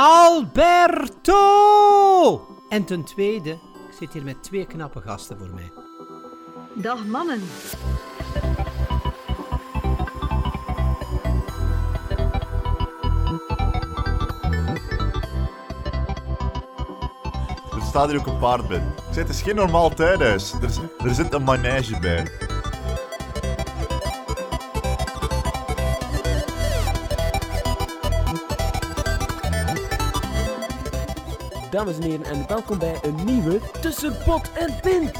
Alberto! En ten tweede, ik zit hier met twee knappe gasten voor mij. Dag mannen. Er staat hier ook een paard bij. Het is geen normaal tuinhuis. Er, is- er zit een manege bij. Dames en heren, en welkom bij een nieuwe Tussen Pot en Pint.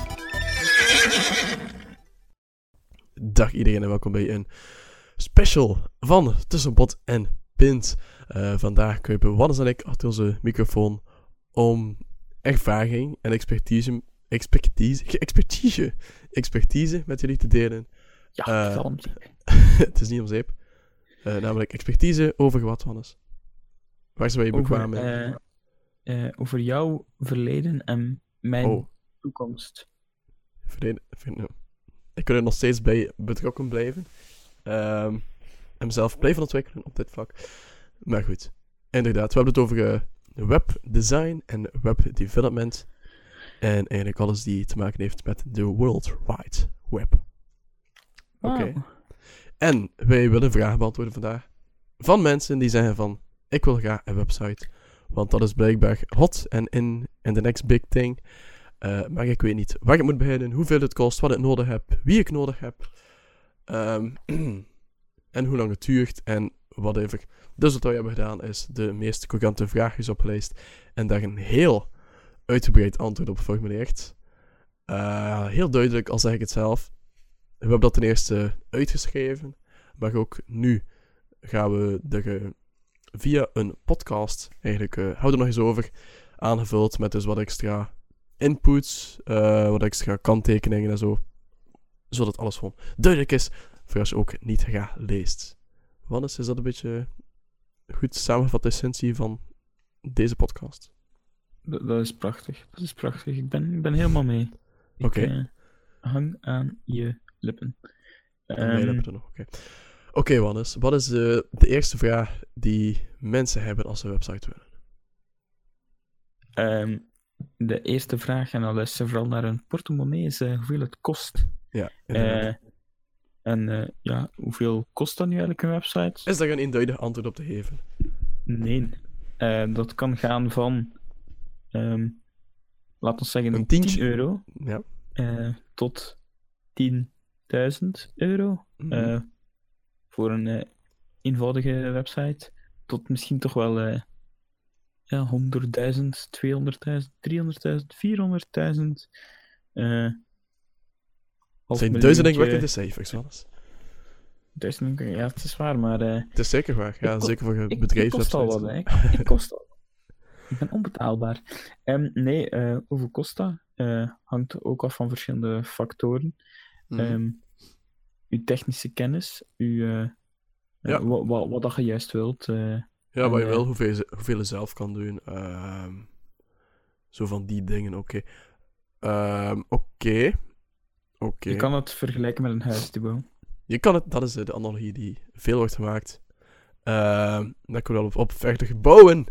Dag iedereen en welkom bij een special van Tussen Pot en Pint. Eh, vandaag kruipen Wannes en ik achter onze microfoon om ervaring en expertise, expertise, expertise, expertise met jullie te delen. Ja, kalm. het is niet om zeep. Eh, namelijk expertise over wat, Wannes? Waar zijn wij bekwaam in? Eh, over jouw verleden en mijn Oh, toekomst. verleden, ik wil er nog steeds bij betrokken blijven. Ehm, en mezelf blijven ontwikkelen op dit vlak. Maar goed, inderdaad, we hebben het over eh, webdesign en webdevelopment. En eigenlijk alles die te maken heeft met de World Wide Web. Oké. En wij willen vragen beantwoorden vandaag van mensen die zeggen van, ik wil graag een website. Want dat is blijkbaar hot en in, in the next big thing. Eh, maar ik weet niet waar ik moet beginnen, hoeveel het kost, wat ik nodig heb, wie ik nodig heb. Ehm, en hoe lang het duurt en whatever. Dus wat wij hebben gedaan is de meest courante vraagjes opgeleist. En daar een heel uitgebreid antwoord op geformuleerd. Eh, heel duidelijk, al zeg ik het zelf. We hebben dat ten eerste uitgeschreven. Maar ook nu gaan we eh, via een podcast eigenlijk, eh houden er nog eens over, aangevuld met dus wat extra inputs, eh, wat extra kanttekeningen en zo. Zodat alles gewoon duidelijk is, voor als je ook niet graag leest. Wannes, is dat een beetje goed samengevat de essentie van deze podcast? Dat, dat is prachtig. Dat is prachtig. Ik ben, ik ben helemaal mee. Oké. eh, hang aan je lippen. En Ehm, wij hebben er nog, oké. Oké, Wannes, wat is de, de eerste vraag die mensen hebben als ze een website willen? ehm, de eerste vraag, en dan is ze vooral naar een portemonnee, is hoeveel het kost. Ja. Eh, en eh, ja, hoeveel kost dan nu eigenlijk een website? Is daar een eenduidig antwoord op te geven? Nee. Eh, dat kan gaan van, ehm laten we zeggen, Een 10 tientje. euro Ja. tot 10.000 euro eh, voor een eh, eenvoudige website. Tot misschien toch wel eh ja, 100.000, 200.000, 300.000, 400.000. eh Het zijn duizendingwekkende cijfers, Wannes. Duizend, ja, het is waar, maar eh, Het is zeker waar. Ja, Ik zeker voor ik, ik bedrijfswebsites. kost al wat, hè. Ik, ik kost al. Ik ben onbetaalbaar. Ehm, nee, hoeveel kost dat? Hangt ook af van verschillende factoren. Mhm. Ehm, uw technische kennis, uw, eh, Ja. eh, wa- wa- wat dat je juist wilt. eh, ja, wat je wil, hoeveel, je- hoeveel je zelf kan doen. ehm, zo van die dingen, oké. Ehm, Oké. Oké. Je kan het vergelijken met een huis bouwen. Je kan het, dat is de analogie die veel wordt gemaakt. Ehm dat komt wel op, op verder bouwen.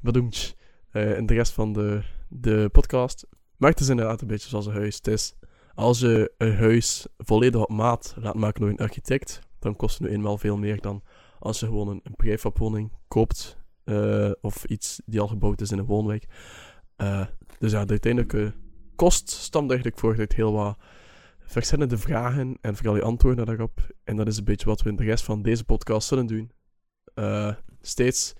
Bedoemd. Eh en de rest van de, de podcast. Maar het is inderdaad een beetje zoals een huis. Het is, als je een huis volledig op maat laat maken door een architect, dan kost het nu eenmaal veel meer dan als je gewoon een, een prefabwoning koopt. eh, of iets die al gebouwd is in een woonwijk. Eh, dus ja, de uiteindelijke kost stamt eigenlijk voort uit heel wat verschillende vragen en vooral je antwoorden daarop. En dat is een beetje wat we in de rest van deze podcast zullen doen. Eh, steeds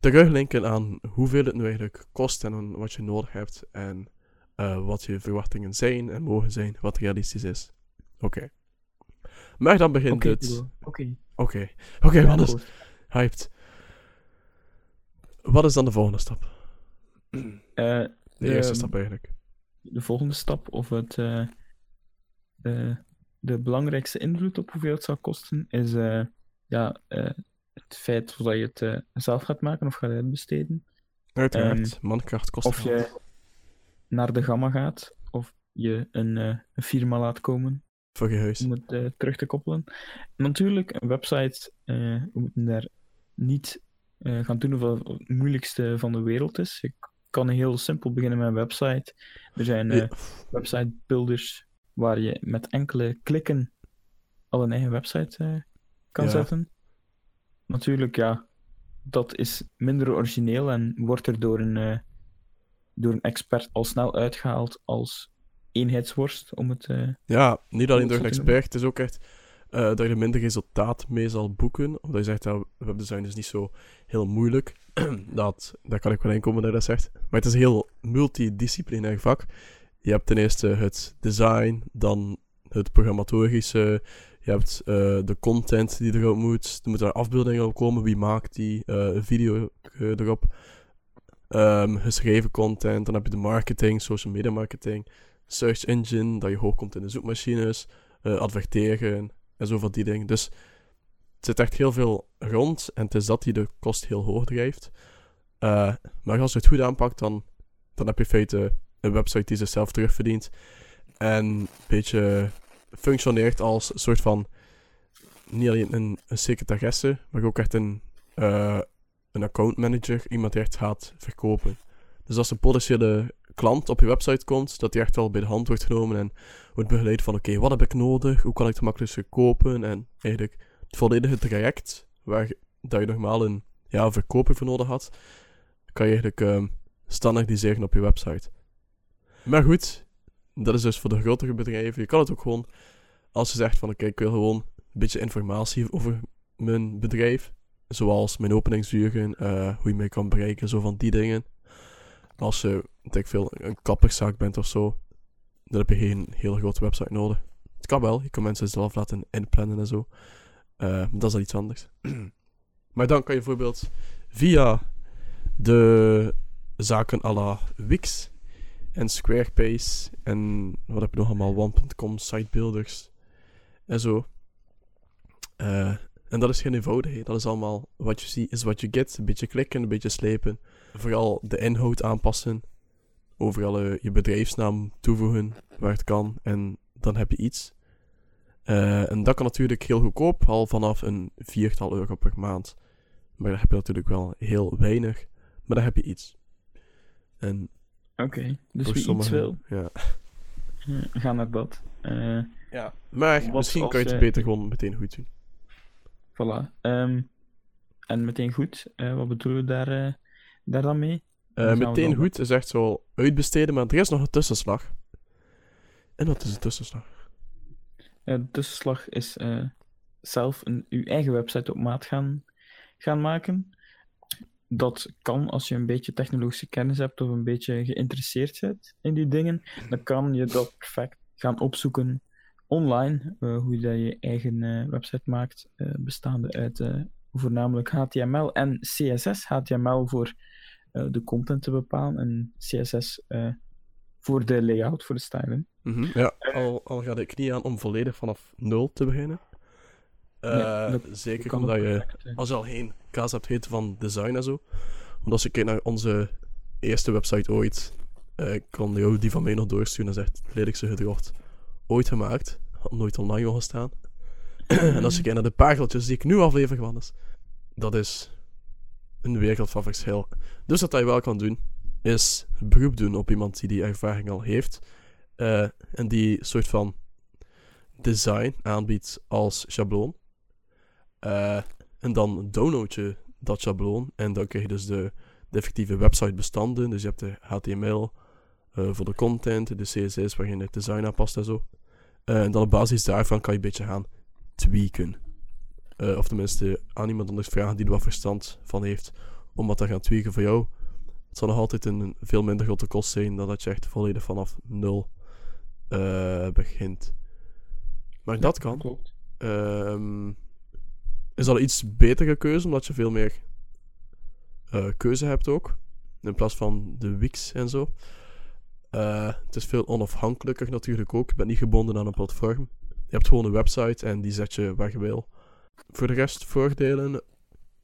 teruglinken aan hoeveel het nu eigenlijk kost en wat je nodig hebt. En eh, wat je verwachtingen zijn en mogen zijn, wat realistisch is. Oké. Maar dan begint het. Oké. Oké. Oké, wat is hyped? Wat is dan de volgende stap? Eh, De eerste ehm, stap eigenlijk. de volgende stap, of het, eh, eh, de belangrijkste invloed op hoeveel het zal kosten, is eh, ja, eh, het feit of dat je het zelf gaat maken of gaat uitbesteden. Uiteraard, mankracht kost Of geld. je naar de gamma gaat, of je een, eh, een firma laat komen Voor je huis. om het eh, terug te koppelen. Natuurlijk, een website, eh, we moeten daar niet gaan doen of het moeilijkste van de wereld is. Je kan heel simpel beginnen met een website. Er zijn Ja. website builders waar je met enkele klikken al een eigen website kan Ja. zetten. Natuurlijk, ja, dat is minder origineel en wordt er door een, door een expert al snel uitgehaald als eenheidsworst, om het... eh, Ja, niet alleen door een expert, het is ook echt eh, dat je er minder resultaat mee zal boeken. Omdat je zegt, ja, webdesign is niet zo heel moeilijk. dat, daar kan ik wel inkomen dat je dat zegt. Maar het is een heel multidisciplinair vak. Je hebt ten eerste het design, dan het programmatorische. Je hebt eh, de content die erop moet. Er moeten er afbeeldingen op komen. Wie maakt die? een video erop. Ehm, geschreven content. Dan heb je de marketing, social media marketing. Search engine, dat je hoog komt in de zoekmachines. eh, adverteren en zo van die dingen. Dus het zit echt heel veel rond. En het is dat die de kost heel hoog drijft. Eh, maar als je het goed aanpakt, dan, dan heb je in feite een website die zichzelf terugverdient. En een beetje functioneert als een soort van. Niet alleen een, een secretaresse, maar ook echt een, eh, een account manager. Iemand echt gaat verkopen. Dus als een potentiële klant op je website komt, dat die echt wel bij de hand wordt genomen en wordt begeleid van: oké, wat heb ik nodig? Hoe kan ik het makkelijkst kopen? En eigenlijk het volledige traject waar dat je normaal een ja, verkoper voor nodig had, kan je eigenlijk ehm, standaardiseren op je website. Maar goed, dat is dus voor de grotere bedrijven. Je kan het ook gewoon, als je zegt van oké, ik wil gewoon een beetje informatie over mijn bedrijf, zoals mijn openingsuren, eh, hoe je mij kan bereiken, zo van die dingen. Als je, denk veel, een kapperszaak bent of zo, dan heb je geen hele grote website nodig. Het kan wel, je kan mensen zelf laten inplannen en zo. Eh, dat is al iets anders. maar dan kan je bijvoorbeeld via de zaken à la Wix en Squarespace en wat heb je nog allemaal, One.com, sitebuilders en zo. Eh, en dat is geen eenvoudigheid. Dat is allemaal wat je ziet is wat je get. Een beetje klikken, een beetje slepen. Vooral de inhoud aanpassen. Overal eh, je bedrijfsnaam toevoegen waar het kan. En dan heb je iets. Eh, en dat kan natuurlijk heel goedkoop, al vanaf een viertal euro per maand. Maar dan heb je natuurlijk wel heel weinig. Maar dan heb je iets. En Oké, dus wie sommigen- iets wil, Ja. eh, ga naar dat. Eh, ja. Maar misschien kan je het beter gewoon meteen goed doen. Voilà. Ehm, en meteen goed, eh, wat bedoelen we daar, eh, daar dan mee? Eh, meteen dan- goed is echt zo uitbesteden, maar er is nog een tussenslag. En wat is een tussenslag? De tussenslag is zelf een, uw eigen website op maat gaan, gaan maken. Dat kan als je een beetje technologische kennis hebt of een beetje geïnteresseerd bent in die dingen. Dan kan je dat perfect gaan opzoeken online. eh, hoe dat je eigen eh, website maakt, eh, bestaande uit eh, voornamelijk HTML en CSS. HTML voor eh, de content te bepalen en CSS eh, voor de layout, voor de styling. Mhm, Ja, al, al gaat ik niet aan om volledig vanaf nul te beginnen. Eh, dat- zeker omdat je, perfect, als je al geen kaas hebt gegeten van design en zo. Want als je kijkt naar onze eerste website ooit, ik kan jou die van mij nog doorsturen, dat is echt het lelijkste gedrocht ooit gemaakt. Nooit online mogen staan. en als je kijkt naar de pageltjes die ik nu aflever is, dat is een wereld van verschil. Dus wat je wel kan doen, is beroep doen op iemand die die ervaring al heeft. eh, en die soort van design aanbiedt als schabloon. Eh, en dan download je dat schabloon en dan krijg je dus de, de effectieve websitebestanden. Dus je hebt de HTML eh, voor de content, de CSS waar je het design aanpast en zo. Eh, en dan op basis daarvan kan je een beetje gaan tweaken. Eh, of tenminste aan iemand anders vragen die er wat verstand van heeft om wat te gaan tweaken voor jou. Het zal nog altijd een veel minder grote kost zijn dan dat je echt volledig vanaf nul eh, begint. Maar dat kan. Klopt. Ehm, is al iets betere keuze, omdat je veel meer eh, keuze hebt ook. In plaats van de Wix en zo. Eh, het is veel onafhankelijker natuurlijk ook. Je bent niet gebonden aan een platform. Je hebt gewoon een website en die zet je waar je wil. Voor de rest voordelen.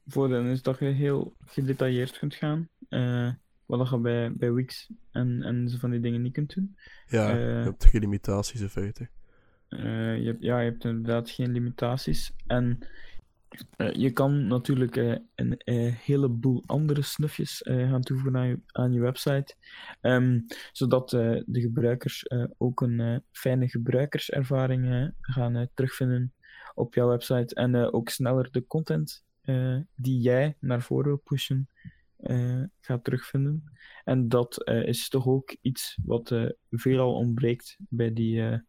Voordeel is dat je heel gedetailleerd kunt gaan. eh, wat je bij, bij Wix en, en zo van die dingen niet kunt doen. Ja, Eh. je hebt geen limitaties in feite. Je, hebt, ja, je hebt inderdaad geen limitaties. En Eh, je kan natuurlijk eh, een eh, heleboel andere snufjes gaan toevoegen aan je, website, Ehm, zodat de gebruikers ook een fijne gebruikerservaring gaan terugvinden op jouw website en ook sneller de content die jij naar voren wil pushen gaat terugvinden. En dat is toch ook iets wat veelal ontbreekt bij die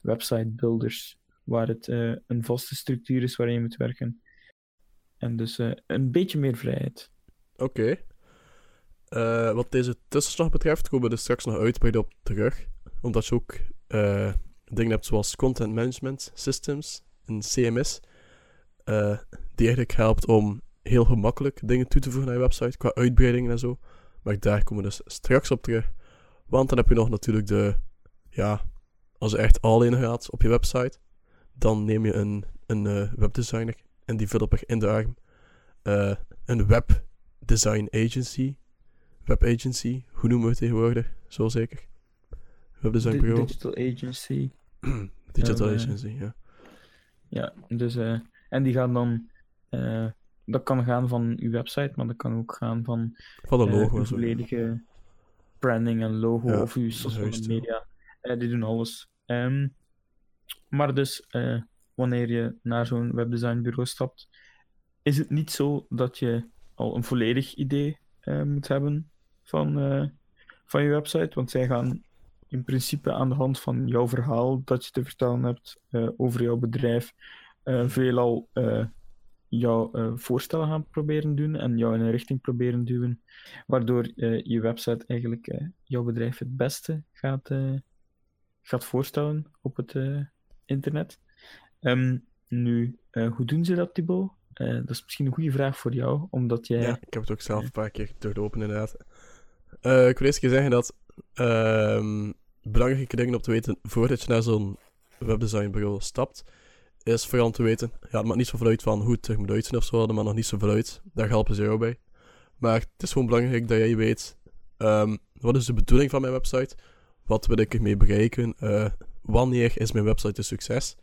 website builders, waar het een vaste structuur is waarin je moet werken. En dus eh, een beetje meer vrijheid. Oké. Eh, wat deze tussenslag betreft, komen we er straks nog uitgebreid op terug. Omdat je ook eh, dingen hebt zoals Content Management Systems, een CMS, die eigenlijk helpt om heel gemakkelijk dingen toe te voegen naar je website, qua uitbreidingen en zo. Maar daar komen we dus straks op terug. Want dan heb je nog natuurlijk de, ja, als je echt all in gaat op je website, dan neem je een, een webdesigner en developer in de arm. Eh, een webdesign agency. Web agency, hoe noemen we het tegenwoordig? Zo zeker. Webdesign Di- bureau. Digital agency. Digital eh, agency, ja. Ja, dus, eh, en die gaan dan, dat kan gaan van uw website, maar dat kan ook gaan van Van de logo uw volledige branding en logo Ja, of uw ja. media. Die doen alles. Ehm, maar dus, wanneer je naar zo'n webdesignbureau stapt, is het niet zo dat je al een volledig idee eh, moet hebben van, eh, van je website, want zij gaan in principe aan de hand van jouw verhaal dat je te vertellen hebt eh, over jouw bedrijf, veelal jouw voorstellen gaan proberen doen en jou in een richting proberen duwen, waardoor je website eigenlijk jouw bedrijf het beste gaat, gaat voorstellen op het internet. Ehm, nu, eh, hoe doen ze dat, Thibaut? Eh, dat is misschien een goede vraag voor jou, omdat jij... Ja, ik heb het ook zelf een paar keer doorlopen, inderdaad. Eh, ik wil eerst zeggen dat ehm, belangrijke dingen om te weten voordat je naar zo'n webdesignbureau stapt, is vooral om te weten, ja, het maakt niet zoveel uit van hoe het terug moet uitzien of zo, maar nog niet zoveel uit. Daar helpen ze jou bij. Maar het is gewoon belangrijk dat jij weet, ehm, wat is de bedoeling van mijn website? Wat wil ik ermee bereiken? Wanneer is mijn website een succes?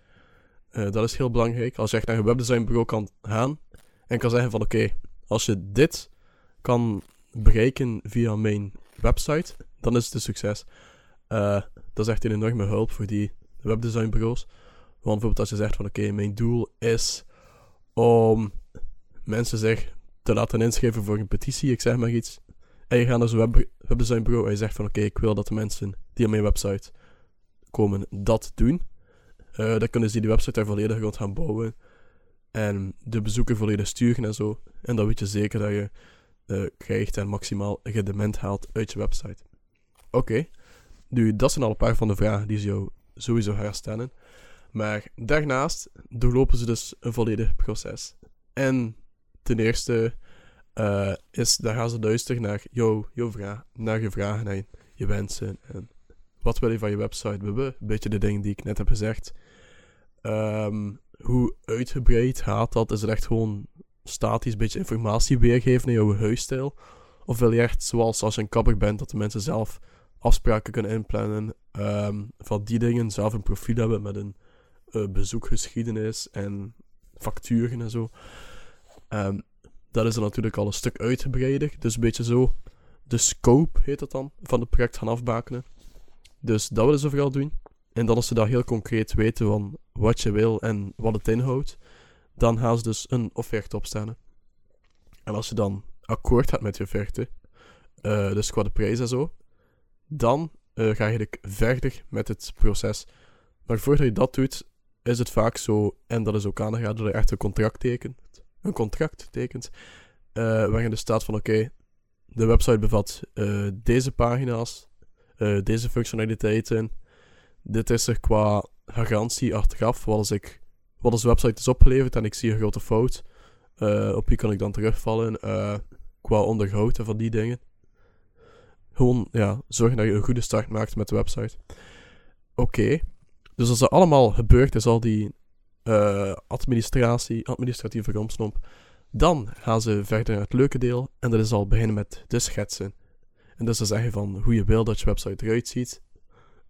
Eh, dat is heel belangrijk. Als je echt naar een webdesignbureau kan gaan en kan zeggen van oké, als je dit kan bereiken via mijn website, dan is het een succes. Eh, dat is echt een enorme hulp voor die webdesignbureaus. Want bijvoorbeeld als je zegt van oké, mijn doel is om mensen zich te laten inschrijven voor een petitie, ik zeg maar iets. En je gaat naar zo'n web webdesignbureau en je zegt van oké, ik wil dat de mensen die op mijn website komen dat doen. Eh, dan kunnen ze die website daar volledig rond gaan bouwen. En de bezoeker volledig sturen en zo. En dan weet je zeker dat je eh, krijgt en maximaal rendement haalt uit je website. Oké, nu dat zijn al een paar van de vragen die ze jou sowieso gaan stellen. Maar daarnaast doorlopen ze dus een volledig proces. En ten eerste eh, is, daar gaan ze luisteren naar jouw, jouw vraag, naar je vragen en je wensen. En wat wil je van je website? Een beetje de dingen die ik net heb gezegd. Ehm, hoe uitgebreid gaat dat? Is het echt gewoon statisch een beetje informatie weergeven in jouw huisstijl? Of wil je echt, zoals als je een kapper bent, dat de mensen zelf afspraken kunnen inplannen ehm, van die dingen, zelf een profiel hebben met een eh, bezoekgeschiedenis en facturen en zo. Ehm, dat is dan natuurlijk al een stuk uitgebreider. Dus een beetje zo de scope, heet dat dan, van het project gaan afbakenen. Dus dat willen ze vooral doen. En dan als ze dat heel concreet weten van wat je wil en wat het inhoudt, dan gaan ze dus een offerte opstellen. En als je dan akkoord gaat met je offerte, eh, dus qua de prijs en zo, dan eh, ga je verder met het proces. Maar voordat je dat doet, is het vaak zo, en dat is ook aangegaan dat je echt een contract tekent, een contract tekent, eh, waarin er staat van oké, de website bevat eh, deze pagina's, eh, deze functionaliteiten, dit is er qua garantie achteraf, wat als, ik, wat als de website is opgeleverd en ik zie een grote fout, eh, op wie kan ik dan terugvallen, eh, qua onderhoud en van die dingen. Gewoon, ja, zorgen dat je een goede start maakt met de website. Oké, dus als dat allemaal gebeurd is, al die eh, administratie, administratieve rompstomp, dan gaan ze verder naar het leuke deel, en dat is al beginnen met de schetsen. En dus dan zeggen van hoe je wil dat je website eruit ziet.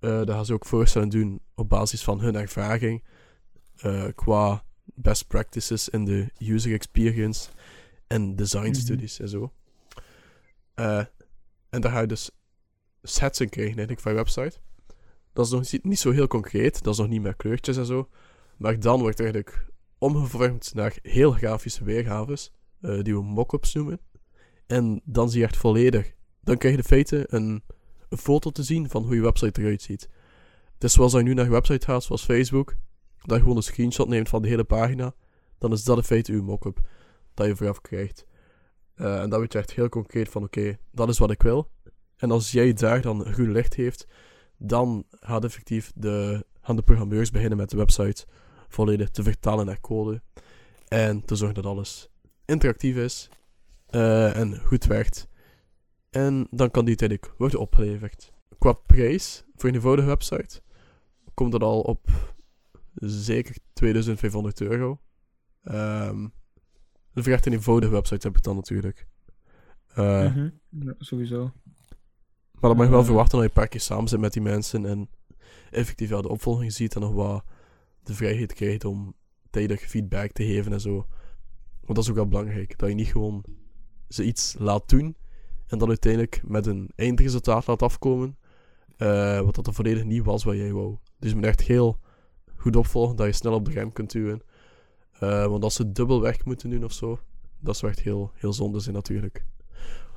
Uh, dat gaan ze ook voorstellen doen op basis van hun ervaring. Uh, qua best practices in de user experience en design Mhm. studies en zo. Eh, en daar ga je dus sets in krijgen eigenlijk van je website. Dat is nog niet, niet zo heel concreet, dat is nog niet met kleurtjes en zo. Maar dan wordt het eigenlijk omgevormd naar heel grafische weergaves, eh, die we mock-ups noemen. En dan zie je echt volledig, dan krijg je de feiten een, een foto te zien van hoe je website eruit ziet. Is zoals als je nu naar je website gaat, zoals Facebook, dat je gewoon een screenshot neemt van de hele pagina, dan is dat in feite uw mock-up dat je vooraf krijgt. Eh, en dan weet je echt heel concreet van, oké, dat is wat ik wil. En als jij daar dan groen licht heeft, dan gaat effectief de, gaan de programmeurs beginnen met de website volledig te vertalen naar code. En te zorgen dat alles interactief is eh, en goed werkt. En dan kan die uiteindelijk worden opgeleverd. Qua prijs voor een eenvoudige website komt dat al op zeker 2500 euro. Ehm een verrecht een eenvoudige website heb ik dan natuurlijk. Ja, sowieso. Maar dan mag je wel Eh. verwachten dat je een paar keer samen zit met die mensen en effectief ja, de opvolging ziet en nog wat de vrijheid krijgt om tijdig feedback te geven en zo. Want dat is ook wel belangrijk, dat je niet gewoon ze iets laat doen en dan uiteindelijk met een eindresultaat laat afkomen, eh, wat dat er volledig niet was wat jij wou. Dus je moet echt heel goed opvolgen, dat je snel op de rem kunt duwen. Eh, want als ze dubbel werk moeten doen of zo, dat zou echt heel, heel zonde zijn natuurlijk.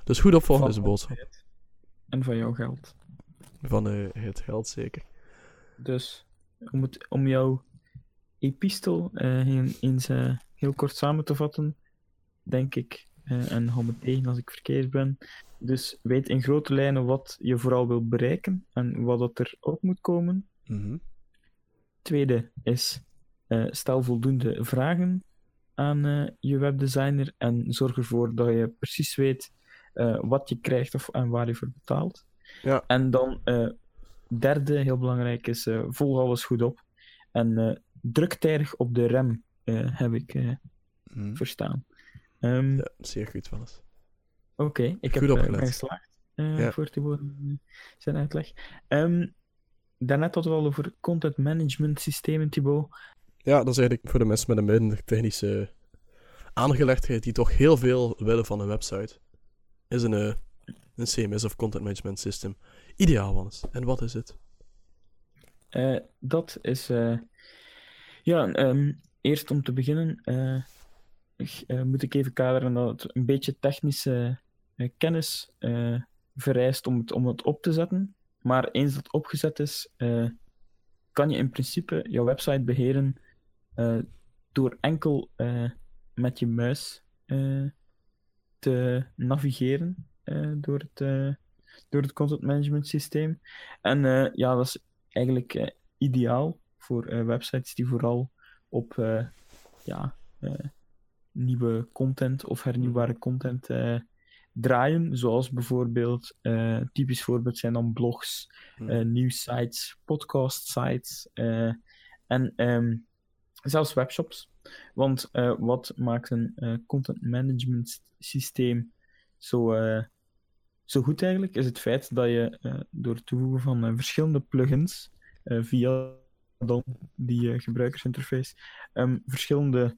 Dus goed opvolgen Van is de boodschap. En van jouw geld. Van eh, het geld zeker. Dus om, het, om jouw epistel een- eens heel kort samen te vatten, denk ik, eh, en hou me tegen als ik verkeerd ben. Dus weet in grote lijnen wat je vooral wil bereiken en wat dat er ook moet komen. Mhm. Tweede is, eh, stel voldoende vragen aan eh, je webdesigner en zorg ervoor dat je precies weet wat je krijgt of, en waar je voor betaalt. Ja. En dan, derde, heel belangrijk, is volg alles goed op. En druk tijdig op de rem, heb ik Mhm. verstaan. Ehm, Ja, zeer goed wel eens. Oké, ik heb Goed eh, opgelet. geslaagd eh, Ja. voor Thibaut eh, zijn uitleg. Ehm daarnet hadden we al over content management systemen, Thibaut. Ja, dat is eigenlijk voor de mensen met een minder technische aangelegdheid die toch heel veel willen van een website. Is een, een CMS of Content Management System ideaal, Wannes? En wat is het? Dat is. ja, ehm, eerst om te beginnen eh, moet ik even kaderen dat het een beetje technische eh, kennis eh, vereist om het, om het op te zetten. Maar eens dat opgezet is, kan je in principe jouw website beheren eh, door enkel met je muis te navigeren door, het, door het content management systeem. En ja, dat is eigenlijk ideaal voor websites die vooral op ja, nieuwe content of hernieuwbare content eh, draaien. Zoals bijvoorbeeld, eh, typisch voorbeeld zijn dan blogs, Hm. eh nieuwsites, podcast sites en ehm, zelfs webshops. Want wat maakt een content management systeem zo, zo goed eigenlijk, is het feit dat je door het toevoegen van verschillende plugins via dan die gebruikersinterface ehm, verschillende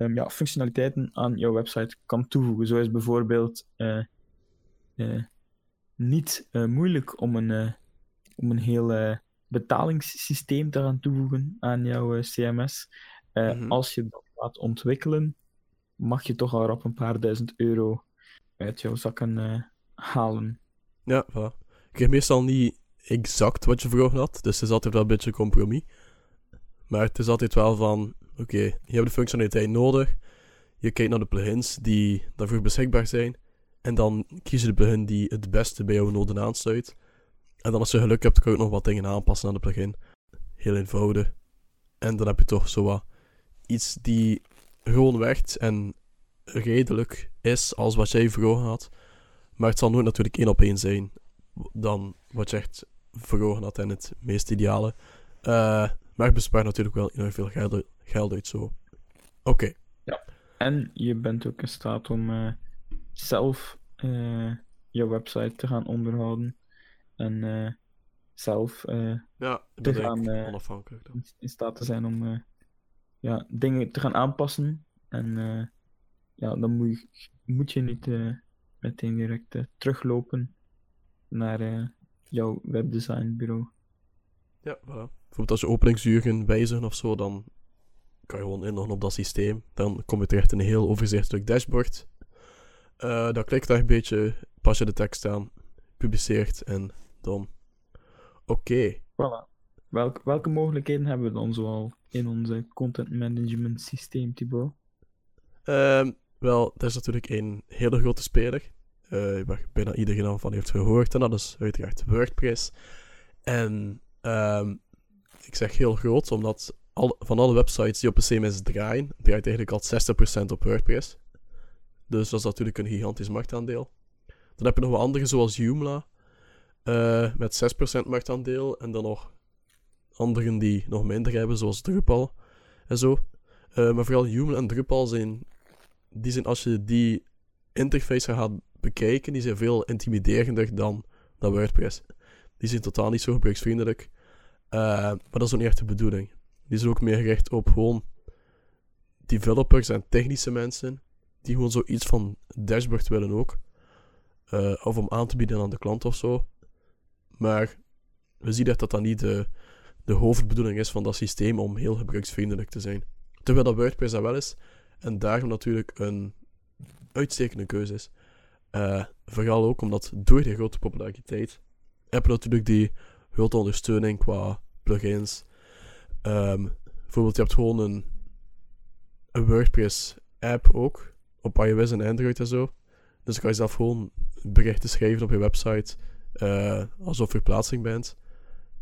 ehm, ja, functionaliteiten aan jouw website kan toevoegen. Zo is bijvoorbeeld eh, eh, niet eh, moeilijk om een, om een heel betalingssysteem te gaan toevoegen aan jouw CMS. Mhm. Als je dat laat ontwikkelen, mag je toch al rap een paar duizend euro uit jouw zakken halen. Ja, voilà. Je krijgt meestal niet exact wat je voor ogen had, dus het is altijd wel een beetje compromis. Maar het is altijd wel van, oké, je hebt de functionaliteit nodig, je kijkt naar de plugins die daarvoor beschikbaar zijn, en dan kies je de plugin die het beste bij jouw noden aansluit. En dan als je geluk hebt, kan je ook nog wat dingen aanpassen aan de plugin. Heel eenvoudig. En dan heb je toch zo wat iets die gewoon werkt en redelijk is als wat jij voor ogen had. Maar het zal nooit natuurlijk één op één zijn dan wat je echt voor ogen had en het meest ideale. Eh, maar je bespaart natuurlijk wel enorm veel geld, uit zo. Oké, En je bent ook in staat om eh, zelf eh, je website te gaan onderhouden. En eh, zelf ja, Te gaan, onafhankelijk dan. in- staat te zijn om ja, dingen te gaan aanpassen. En ja, dan moet je, moet je niet meteen direct teruglopen naar jouw webdesignbureau. Ja, voilà. Bijvoorbeeld als je openingsuren wijzigen of zo, dan kan je gewoon inloggen op dat systeem. Dan kom je terecht in een heel overzichtelijk dashboard. Eh dan klik je daar een beetje, pas je de tekst aan, publiceert en dan... Oké. Voilà. Welke, welke mogelijkheden hebben we dan zoal in onze content management systeem, Thibaut? Ehm, wel, er is natuurlijk een hele grote speler. eh, waar bijna iedereen al van heeft gehoord. En dat is uiteraard WordPress. En ehm, ik zeg heel groot, omdat al, van alle websites die op een CMS draaien, draait eigenlijk al 60% op WordPress. Dus dat is natuurlijk een gigantisch marktaandeel. Dan heb je nog wat andere, zoals Joomla, eh, met 6% marktaandeel. En dan nog anderen die nog minder hebben, zoals Drupal en zo. Eh, maar vooral Joomla en Drupal zijn, die zijn, als je die interface gaat bekijken, die zijn veel intimiderender dan, dan WordPress. Die zijn totaal niet zo gebruiksvriendelijk. Eh, maar dat is ook niet echt de bedoeling. Die zijn ook meer gericht op gewoon developers en technische mensen die gewoon zoiets van dashboard willen ook. Eh, of om aan te bieden aan de klant of zo. Maar we zien dat dat niet de, de hoofdbedoeling is van dat systeem om heel gebruiksvriendelijk te zijn. Terwijl dat WordPress dat wel is. En daarom natuurlijk een uitstekende keuze is. Eh, vooral ook omdat door die grote populariteit je natuurlijk die grote ondersteuning qua plugins. Ehm, bijvoorbeeld, je hebt gewoon een, een WordPress app ook. Op iOS en Android en zo. Dus dan kan je zelf gewoon berichten schrijven op je website. eh, alsof je plaatsing bent.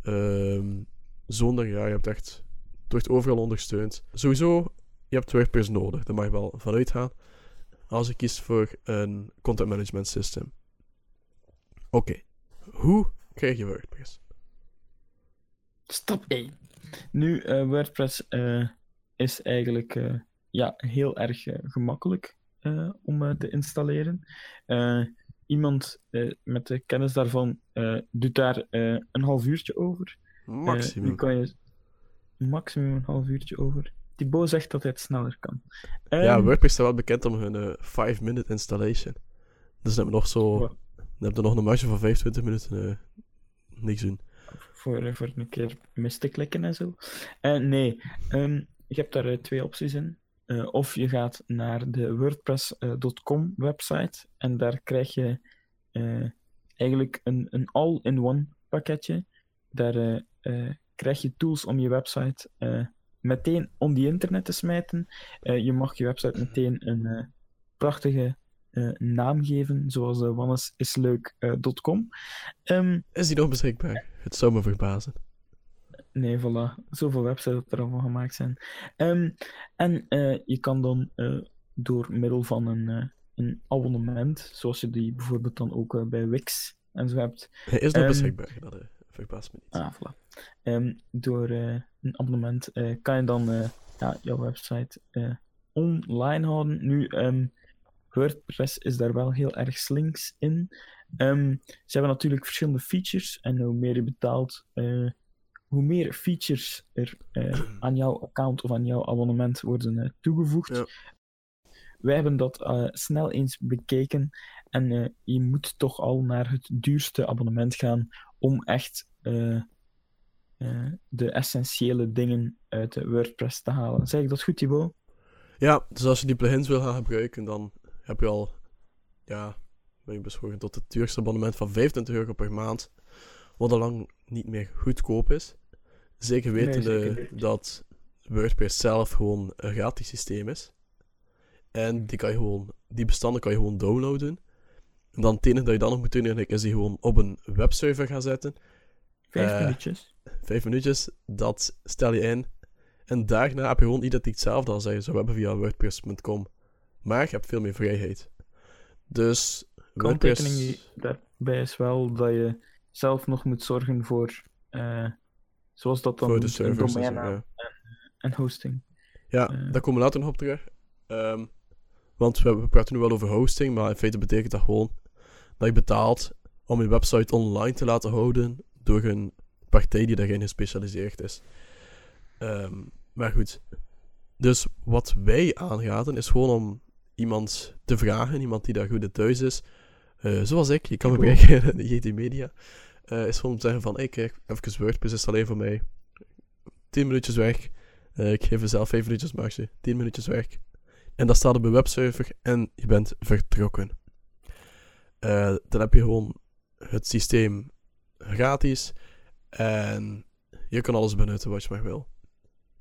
Ehm, zonder, ja, je hebt echt. Het wordt overal ondersteund. Sowieso, je hebt WordPress nodig. Daar mag je wel vanuit gaan. Als je kiest voor een content management system. Oké, hoe krijg je WordPress? Stap 1. Nu, eh, WordPress eh, is eigenlijk eh, ja, heel erg gemakkelijk om te installeren. Iemand met de kennis daarvan doet daar een half uurtje over. Maximum. kan je maximum een half uurtje over. Thibaut zegt dat hij het sneller kan. ja, Ehm, WordPress staat wel bekend om hun 5-minute installation. Dus dan heb je nog zo. Dan heb je nog een marge van 25 minuten. niks doen. Voor, eh, voor een keer mis te klikken en zo. Eh, nee, ehm, je hebt daar eh, twee opties in. Of je gaat naar de WordPress.com website en daar krijg je eigenlijk een, een all-in-one pakketje. Daar krijg je tools om je website meteen om die internet te smijten. Je mag je website meteen een prachtige naam geven, zoals uh, wannesisleuk.com. Ehm Is die nog beschikbaar? Het zou me verbazen. Nee, voilà. Zoveel websites dat er al van gemaakt zijn. Ehm, en eh, je kan dan eh, door middel van een, eh, een abonnement, zoals je die bijvoorbeeld dan ook eh, bij Wix en zo hebt. Hij is nog Ehm, beschikbaar. Dat eh, verbaast me niet. Ah, voilà. Door eh, een abonnement eh, kan je dan eh, ja, jouw website eh, online houden. Nu, WordPress is daar wel heel erg slinks in. Ehm, ze hebben natuurlijk verschillende features en hoe meer je betaalt, eh, hoe meer features er eh, aan jouw account of aan jouw abonnement worden eh, toegevoegd. Ja. Wij hebben dat snel eens bekeken en je moet toch al naar het duurste abonnement gaan om echt de essentiële dingen uit WordPress te halen. Zeg ik dat goed, Thibaut? Ja, dus als je die plugins wil gaan gebruiken, dan heb je al. Ja, ben je beschoren tot het duurste abonnement van 25 euro per maand. Wat al lang niet meer goedkoop is. Zeker Nee, wetende zeker niet. dat WordPress zelf gewoon een gratis systeem is. En die, kan je gewoon, die bestanden kan je gewoon downloaden. En dan het enige dat je dan nog moet doen, is die gewoon op een webserver gaan zetten. Vijf Eh, minuutjes. Vijf minuutjes, dat stel je in. En daarna heb je gewoon identiek hetzelfde als je zou hebben via WordPress.com. Maar je hebt veel meer vrijheid. Dus WordPress... Kanttekening daarbij is wel dat je zelf nog moet zorgen voor, eh, zoals dat dan voor de servers. en ja. en hosting. Ja, Eh. daar komen we later nog op terug. Ehm, want we, we praten nu wel over hosting, maar in feite betekent dat gewoon dat je betaalt om je website online te laten houden door een partij die daarin gespecialiseerd is. Ehm, maar goed, dus wat wij aanraden is gewoon om iemand te vragen, iemand die daar goed in thuis is. Eh, zoals ik, je kan me bereiken in JT Media. Eh, is gewoon om te zeggen van, hey kijk, even WordPress is alleen voor mij. 10 minuutjes werk. Eh, ik geef mezelf 5 minuutjes marge. 10 minuutjes werk. En dat staat op een webserver en je bent vertrokken. Dan heb je gewoon het systeem gratis. En je kan alles benutten wat je maar wil.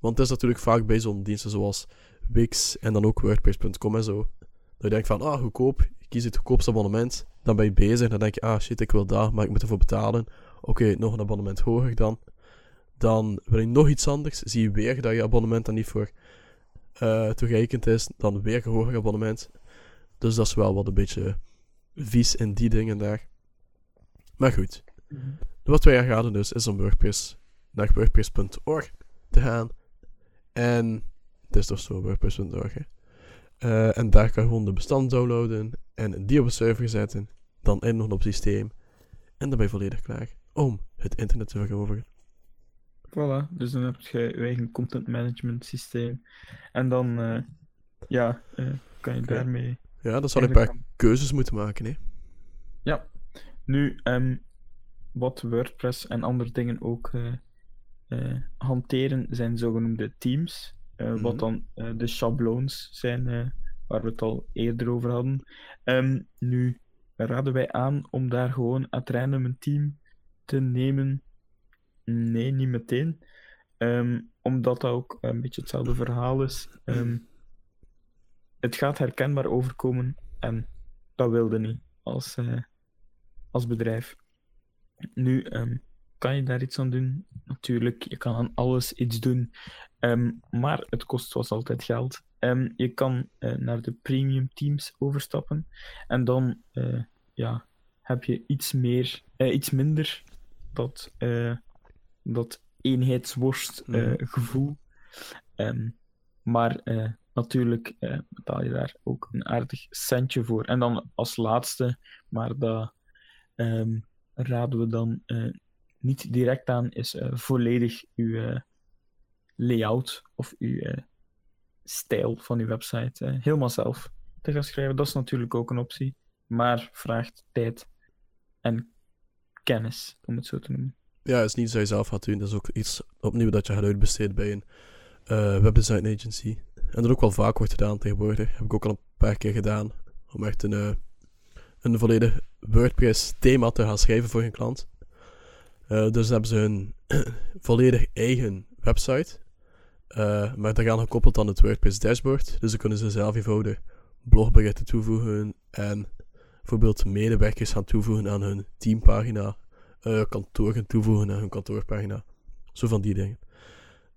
Want het is natuurlijk vaak bij zo'n diensten zoals Wix en dan ook WordPress.com en zo. Dat je denkt van, ah, goedkoop. Je kiest het goedkoopste abonnement. Dan ben je bezig. Dan denk je, ah, shit, ik wil daar, maar ik moet ervoor betalen. Oké, nog een abonnement hoger dan. Dan wil je nog iets anders. Zie je weer dat je abonnement dan niet voor eh, toegerekend is. Dan weer een hoger abonnement. Dus dat is wel wat een beetje vies in die dingen daar. Maar goed. Wat wij aanraden dus, is om WordPress naar wordpress.org te gaan. En het is toch zo, wordpress.org. hè. Eh, en daar kan je gewoon de bestand downloaden en die op een server zetten. Dan inloggen op het systeem. En dan ben je volledig klaar om het internet te veroveren. Voilà, dus dan heb je je eigen content management systeem. En dan, eh, ja, eh, kan je daarmee. Ja, dan zal je een paar keuzes moeten maken. Hè. Ja, nu, ehm, wat WordPress en andere dingen ook hanteren, zijn zogenoemde themes. eh, Mhm. Wat dan eh, de schabloons zijn, eh, waar we het al eerder over hadden. Ehm, nu raden wij aan om daar gewoon at random een team te nemen. Nee, niet meteen. Ehm, omdat dat ook een beetje hetzelfde verhaal is. Ehm, het gaat herkenbaar overkomen en dat wilde niet als, eh, als bedrijf. Nu, ehm, kan je daar iets aan doen? Natuurlijk, je kan aan alles iets doen, Ehm, maar het kost zoals altijd geld. Ehm, je kan eh, naar de premium teams overstappen en dan eh, ja, heb je iets, meer, eh, iets minder dat, dat eenheidsworst eh, Mhm. gevoel. Ehm, maar natuurlijk betaal je daar ook een aardig centje voor. En dan als laatste, maar dat raden we dan niet direct aan, is eh, volledig uw eh, layout of uw eh, stijl van uw website helemaal zelf te gaan schrijven. Dat is natuurlijk ook een optie, maar vraagt tijd en kennis, om het zo te noemen. Ja, het is niet dat je zelf gaat doen. Dat is ook iets opnieuw dat je gaat uitbesteden bij een webdesign agency. En dat ook wel vaak wordt gedaan tegenwoordig. Heb ik ook al een paar keer gedaan. Om echt een, een volledig WordPress thema te gaan schrijven voor een klant. Eh, dus hebben ze hun volledig eigen website. Eh, maar daaraan gekoppeld aan het WordPress dashboard. Dus dan kunnen ze zelf eenvoudig blogberichten toevoegen. En bijvoorbeeld medewerkers gaan toevoegen aan hun teampagina eh kantoor gaan toevoegen aan hun kantoorpagina. Zo van die dingen.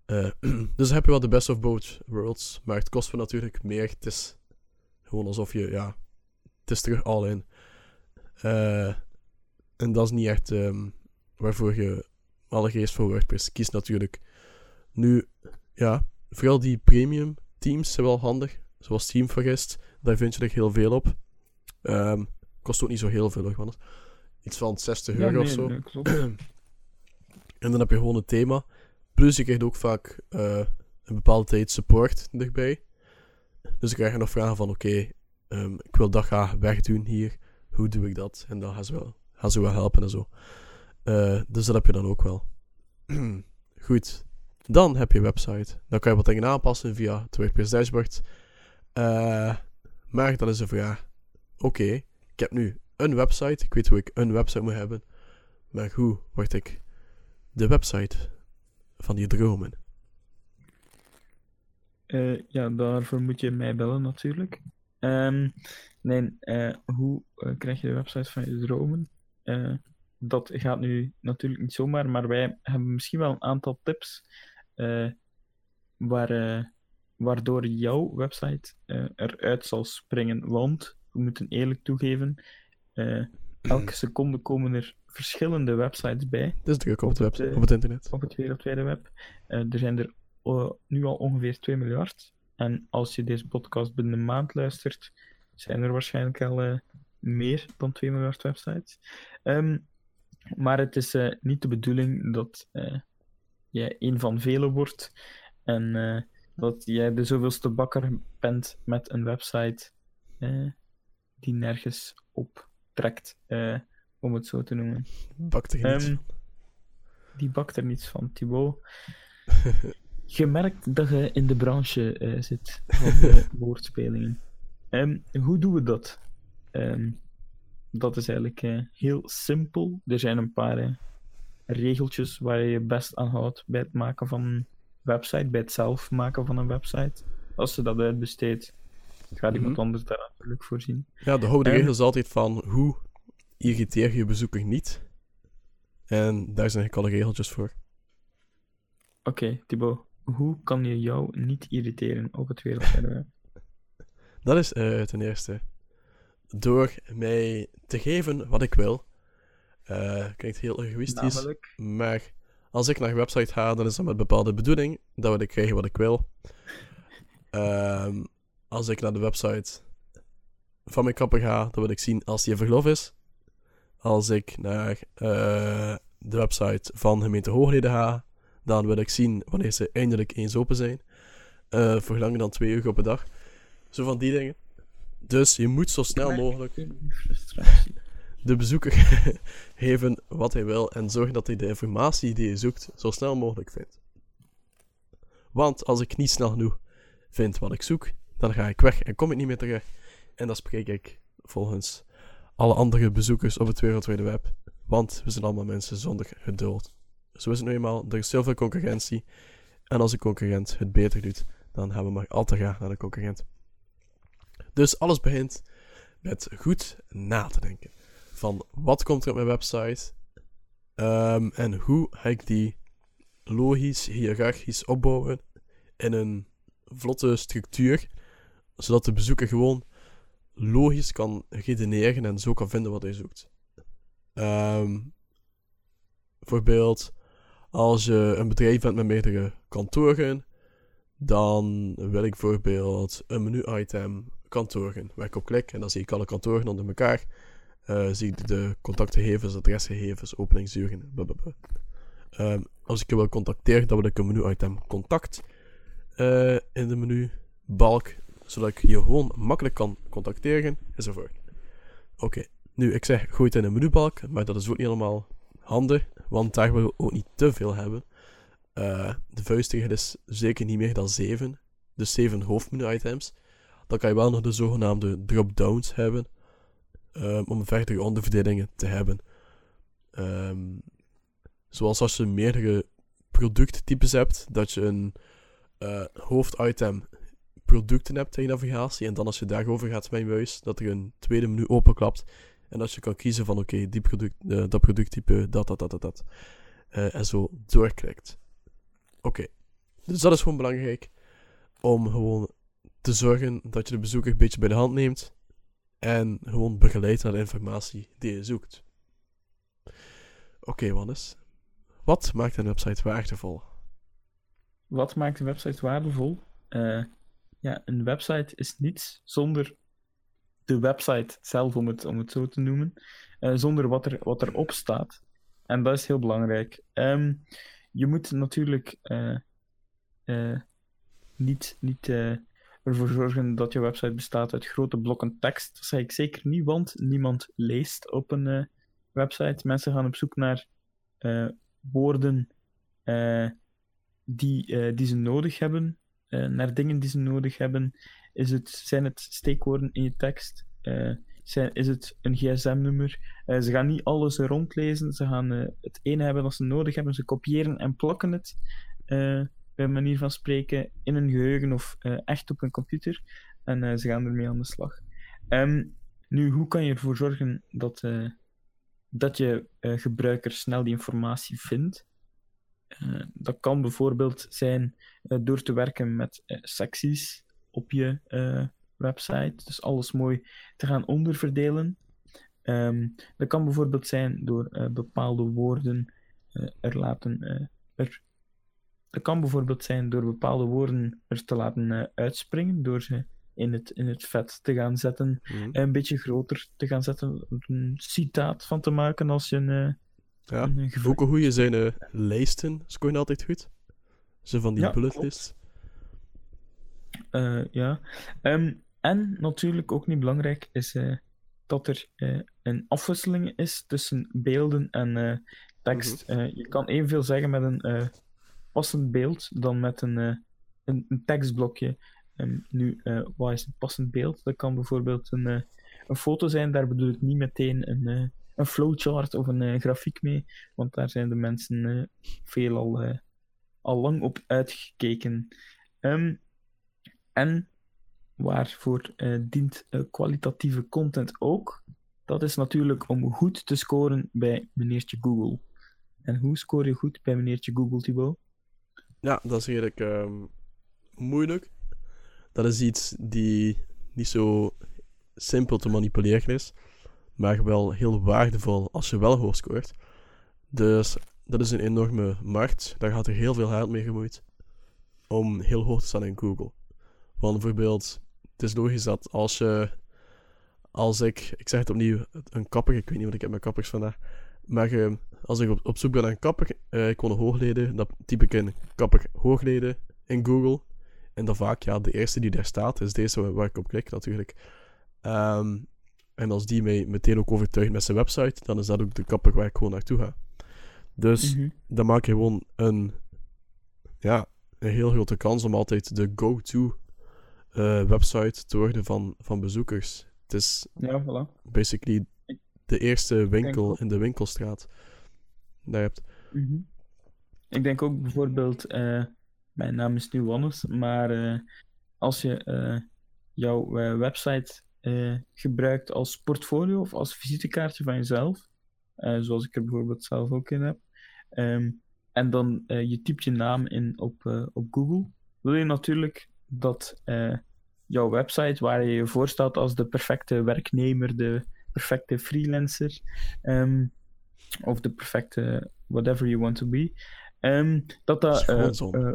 Dus dan heb je wel de best of both worlds. Maar het kost me natuurlijk meer. Het is gewoon alsof je, ja, het is terug all in. En dat is niet echt ehm, waarvoor je allereerst voor WordPress kiest natuurlijk. Nu, ja, vooral die premium teams zijn wel handig. Zoals Teamforest, daar vind je er heel veel op. Ehm, kost ook niet zo heel veel, hoor, want iets van 60 euro of zo. nee, klopt. En dan heb je gewoon een thema. Plus je krijgt ook vaak eh, een bepaalde tijd support erbij. Dus dan krijg je nog vragen van oké, ehm, ik wil dat graag wegdoen hier. Hoe doe ik dat? En dan gaan ze wel, gaan ze wel helpen en zo. Eh, dus dat heb je dan ook wel. Goed. Dan heb je een website. Dan kan je wat dingen aanpassen via het WordPress dashboard. Eh, maar dan is de vraag. Oké, ik heb nu een website. Ik weet hoe ik een website moet hebben. Maar hoe word ik de website van die dromen? Eh, ja, daarvoor moet je mij bellen natuurlijk. Ehm, nee, eh, hoe krijg je de website van je dromen? Dat gaat nu natuurlijk niet zomaar, maar wij hebben misschien wel een aantal tips eh, waar, eh, waardoor jouw website eh, eruit zal springen. Want, we moeten eerlijk toegeven, elke seconde komen er verschillende websites bij Het is druk op, het, web, op het internet. op het wereldwijde web. Er zijn er nu al ongeveer 2 miljard. En als je deze podcast binnen een maand luistert, zijn er waarschijnlijk al meer dan 2 miljard websites. Ehm, maar het is eh, niet de bedoeling dat eh, jij een van vele wordt. En eh, dat jij de zoveelste bakker bent met een website die nergens op trekt, om het zo te noemen. Bakt er niets Ehm, die bakt er niets van, Thibaut. Je merkt dat je in de branche zit van de woordspelingen. Ehm, hoe doen we dat? Ehm, dat is eigenlijk eh, heel simpel. Er zijn een paar eh, regeltjes waar je je best aan houdt bij het maken van een website, bij het zelf maken van een website. Als je dat uitbesteedt, gaat iemand Mhm. anders daar natuurlijk voorzien. Ja, de regel is altijd van hoe irriteer je bezoeker niet. En daar zijn eigenlijk alle regeltjes voor. Oké, Thibaut, hoe kan je jou niet irriteren op het wereldwijde web? Dat is eh, ten eerste door mij te geven wat ik wil. Eh klinkt heel egoïstisch, Namelijk, maar als ik naar een website ga, dan is dat met bepaalde bedoeling. Dan wil ik krijgen wat ik wil. Ehm, als ik naar de website van mijn kapper ga, dan wil ik zien als die in verlof is. Als ik naar eh, de website van gemeente Hoogleden ga, dan wil ik zien wanneer ze eindelijk eens open zijn. Eh, voor langer dan twee uur op een dag. Zo van die dingen. Dus je moet zo snel mogelijk de bezoeker geven wat hij wil en zorgen dat hij de informatie die hij zoekt zo snel mogelijk vindt. Want als ik niet snel genoeg vind wat ik zoek, dan ga ik weg en kom ik niet meer terug. En dan spreek ik volgens alle andere bezoekers op het wereldwijde web. Want we zijn allemaal mensen zonder geduld. Zo is het nu eenmaal, er is zoveel concurrentie. En als een concurrent het beter doet, dan gaan we maar al te graag naar de concurrent. Dus alles begint met goed na te denken van wat komt er op mijn website ehm, en hoe ga ik die logisch, hiërarchisch opbouwen in een vlotte structuur, zodat de bezoeker gewoon logisch kan redeneren en zo kan vinden wat hij zoekt. Ehm, bijvoorbeeld, als je een bedrijf bent met meerdere kantoren, dan wil ik bijvoorbeeld een menu-item kantoren, waar ik op klik en dan zie ik alle kantoren onder elkaar. Eh, zie ik de contactgegevens, adresgegevens, openingsuren, blablabla. Ehm, als ik je wil contacteren, dan wil ik een menu-item contact eh, in de menubalk, zodat ik je gewoon makkelijk kan contacteren, enzovoort. Oké, nu ik zeg gooi het in een menubalk, maar dat is ook niet helemaal handig, want daar willen we ook niet te veel hebben. Eh, de vuistregel is zeker niet meer dan 7, dus 7 hoofdmenu-items. Dan kan je wel nog de zogenaamde drop-downs hebben um, om verdere onderverdelingen te hebben. Um, zoals als je meerdere producttypes hebt, dat je een uh, hoofditem producten hebt in je navigatie, en dan als je daarover gaat met je muis, dat er een tweede menu openklapt, en dat je kan kiezen van oké, product, uh, dat producttype, dat, dat, dat, dat. Uh, en zo doorklikt. Oké, dus dat is gewoon belangrijk, om gewoon te zorgen dat je de bezoeker een beetje bij de hand neemt, en gewoon begeleid naar de informatie die je zoekt. Oké, Wannes. Wat maakt een website waardevol? Wat maakt een website waardevol? Uh, ja, een website is niets zonder de website zelf, om het, om het zo te noemen. Uh, zonder wat, er, wat erop staat. En dat is heel belangrijk. Um, je moet natuurlijk uh, niet, niet ervoor zorgen dat je website bestaat uit grote blokken tekst. Dat zeg ik zeker niet, want niemand leest op een uh, website. Mensen gaan op zoek naar uh, woorden uh, die, die ze nodig hebben, naar dingen die ze nodig hebben. Is het, zijn het steekwoorden in je tekst? zijn, is het een gsm-nummer? ze gaan niet alles rondlezen, ze gaan het ene hebben wat ze nodig hebben, ze kopiëren en plakken het bij manier van spreken, in een geheugen of uh, echt op een computer. En uh, ze gaan ermee aan de slag. Um, nu, hoe kan je ervoor zorgen dat, uh, dat je gebruiker snel die informatie vindt? dat kan bijvoorbeeld zijn door te werken met secties op je website. Dus alles mooi te gaan onderverdelen. Um, dat kan bijvoorbeeld zijn door bepaalde woorden er laten er dat kan bijvoorbeeld zijn door bepaalde woorden er te laten uh, uitspringen, door ze in het, in het vet te gaan zetten, Mhm. en een beetje groter te gaan zetten, een citaat van te maken als je een, uh, Ja, een ook een goede zijn uh, lijsten, scoren altijd goed. Zo van die Ja, bullet. Eh, ja. Ehm, en natuurlijk ook niet belangrijk is eh, dat er eh, een afwisseling is tussen beelden en eh, tekst. Eh, je kan evenveel zeggen met een eh, passend beeld dan met een, eh, een, tekstblokje. Ehm, nu, eh, wat is een passend beeld? Dat kan bijvoorbeeld een, eh, een foto zijn, daar bedoel ik niet meteen een, een flowchart of een grafiek mee, want daar zijn de mensen veelal al lang op uitgekeken. Ehm, en waarvoor dient kwalitatieve content ook? Dat is natuurlijk om goed te scoren bij meneertje Google. En hoe scoor je goed bij meneertje Google, Thibaut? Ja, dat is redelijk ehm, moeilijk. Dat is iets die niet zo simpel te manipuleren is, maar wel heel waardevol als je wel hoog scoort. Dus dat is een enorme markt. Daar gaat er heel veel geld mee gemoeid om heel hoog te staan in Google. Want bijvoorbeeld, het is logisch dat als je, als ik, ik zeg het opnieuw, een kapper, ik weet niet wat ik heb met kappers vandaag, maar eh, als ik op, op zoek ben naar een kapper, eh, ik een hoogleden, dan typ ik in kapper hoogleden in Google. En dan vaak, ja, de eerste die daar staat, is deze waar, ik op klik natuurlijk. Ehm, en als die mij meteen ook overtuigt met zijn website, dan is dat ook de kapper waar ik gewoon naartoe ga. Dus Mhm. dan maak je gewoon een, ja, een heel grote kans om altijd de go-to eh, website te worden van, van bezoekers. Het is Ja, voilà. basically de eerste winkel in de winkelstraat. Hebt. Mhm. Ik denk ook bijvoorbeeld, eh, mijn naam is nu Wannes, maar eh, als je eh, jouw website gebruikt als portfolio of als visitekaartje van jezelf, zoals ik er bijvoorbeeld zelf ook in heb, ehm, en dan je typt je naam in op, op Google, wil je natuurlijk dat jouw website, waar je je voorstelt als de perfecte werknemer, de perfecte freelancer, ehm, of de perfecte whatever you want to be. Ehm, dat dat, eh, Schoonzoon. eh,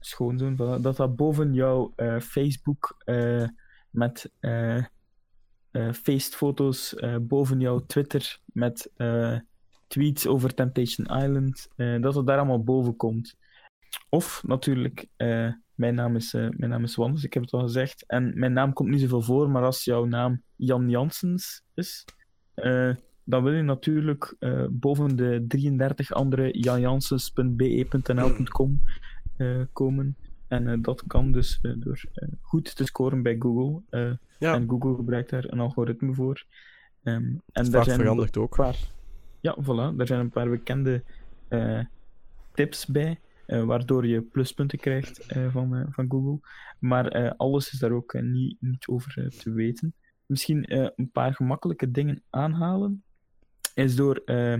schoonzoon, voilà, dat dat boven jouw eh, Facebook eh, met eh, eh, feestfoto's, eh, boven jouw Twitter met eh, tweets over Temptation Island, eh, dat het daar allemaal boven komt. Of natuurlijk, eh, mijn, naam is, eh, mijn naam is Wannes, ik heb het al gezegd, en mijn naam komt niet zoveel voor, maar als jouw naam Jan Janssens is, eh, dan wil je natuurlijk eh, boven de 33 andere janjanssens.be.nl.com eh, komen. En eh, dat kan dus door goed te scoren bij Google. Ja, En Google gebruikt daar een algoritme voor. Ehm, en daar zijn verandert een ook. paar, ja, voilà, daar zijn een paar bekende tips bij, waardoor je pluspunten krijgt van, van Google. Maar alles is daar ook niet, niet over te weten. Misschien een paar gemakkelijke dingen aanhalen, is door eh,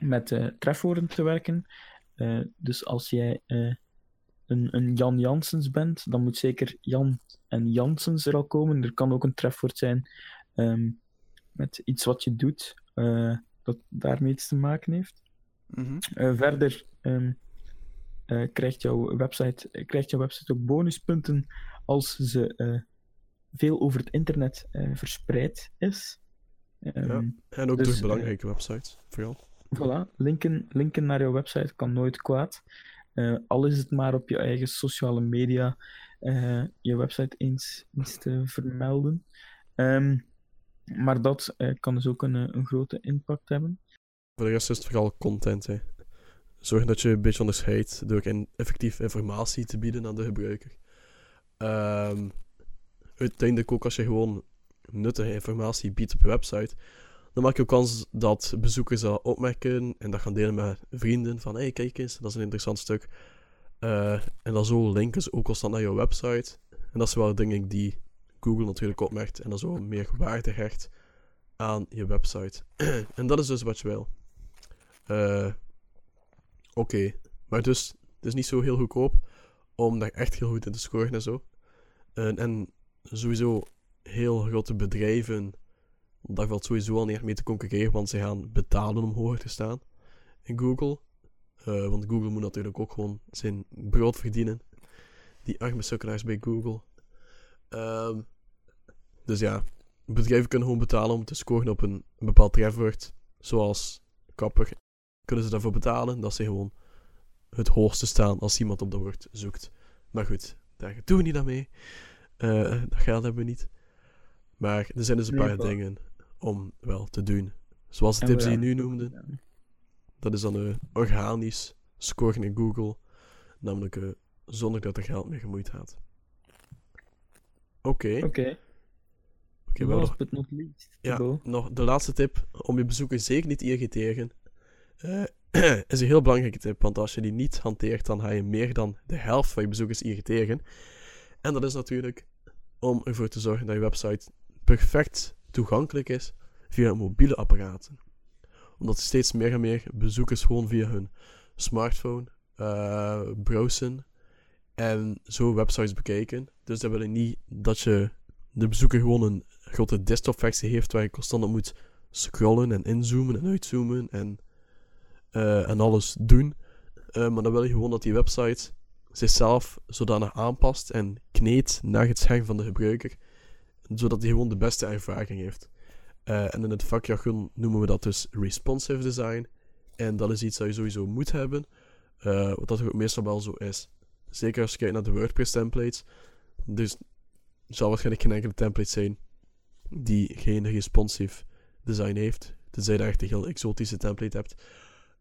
met eh, trefwoorden te werken. Eh, dus als jij een, een Jan Janssens bent, dan moet zeker Jan en Janssens er al komen. Er kan ook een trefwoord zijn ehm, met iets wat je doet, dat daarmee iets te maken heeft. Mhm. Verder ehm, eh, krijgt, jouw website, krijgt jouw website ook bonuspunten als ze veel over het internet verspreid is. Ehm, En ook Dus, door eh, belangrijke websites, vooral. Voilà, linken, linken naar jouw website kan nooit kwaad. Eh, al is het maar op je eigen sociale media eh, je website eens, eens te vermelden. Ehm, maar dat kan dus ook een, een grote impact hebben. Voor de rest is het vooral content. Hè. Zorg dat je een beetje onderscheidt door in effectief informatie te bieden aan de gebruiker. Ehm, uiteindelijk ook als je gewoon nuttige informatie biedt op je website, dan maak je ook kans dat bezoekers dat opmerken en dat gaan delen met vrienden van hey, kijk eens, dat is een interessant stuk. Eh, en dan zo linken ze ook constant naar jouw website. En dat zijn wel dingen die Google natuurlijk opmerkt en dan zo meer waarde hecht aan je website. en dat is dus wat je wil. Eh, Oké, maar dus het is niet zo heel goedkoop om daar echt heel goed in te scoren en zo. En, en sowieso heel grote bedrijven, daar valt sowieso al niet mee te concurreren, want ze gaan betalen om hoger te staan in Google. Eh, want Google moet natuurlijk ook gewoon zijn brood verdienen. Die arme sukkelaars bij Google. Ehm, dus ja, bedrijven kunnen gewoon betalen om te scoren op een, een bepaald trefwoord. Zoals kapper. Kunnen ze daarvoor betalen dat ze gewoon het hoogste staan als iemand op dat woord zoekt. Maar goed, daar doen we niet aan mee. Eh, dat geld hebben we niet. Maar er zijn dus een paar dingen om wel te doen. Zoals de tips die je nu noemde. Dat is dan eh, organisch scoren in Google. Namelijk eh, zonder dat er geld mee gemoeid gaat. Oké. Oké, Oké, wel nog last but not least. Ja, nog de laatste tip om je bezoekers zeker niet te irriteren. eh, is een heel belangrijke tip, want als je die niet hanteert, dan ga je meer dan de helft van je bezoekers irriteren. En dat is natuurlijk om ervoor te zorgen dat je website perfect toegankelijk is via mobiele apparaten. Omdat steeds meer en meer bezoekers gewoon via hun smartphone eh browsen en zo websites bekijken. Dus dat wil ik niet dat je de bezoeker gewoon een grote desktopversie heeft waar je constant op moet scrollen en inzoomen en uitzoomen en, eh, en alles doen. Eh, maar dan wil je gewoon dat die website zichzelf zodanig aanpast en kneedt naar het scherm van de gebruiker, zodat hij gewoon de beste ervaring heeft. Eh, en in het vakjargon noemen we dat dus responsive design. En dat is iets dat je sowieso moet hebben, eh, wat dat ook meestal wel zo is. Zeker als je kijkt naar de WordPress templates. Dus zal waarschijnlijk geen enkele template zijn die geen responsive design heeft. Tenzij je echt een heel exotische template hebt.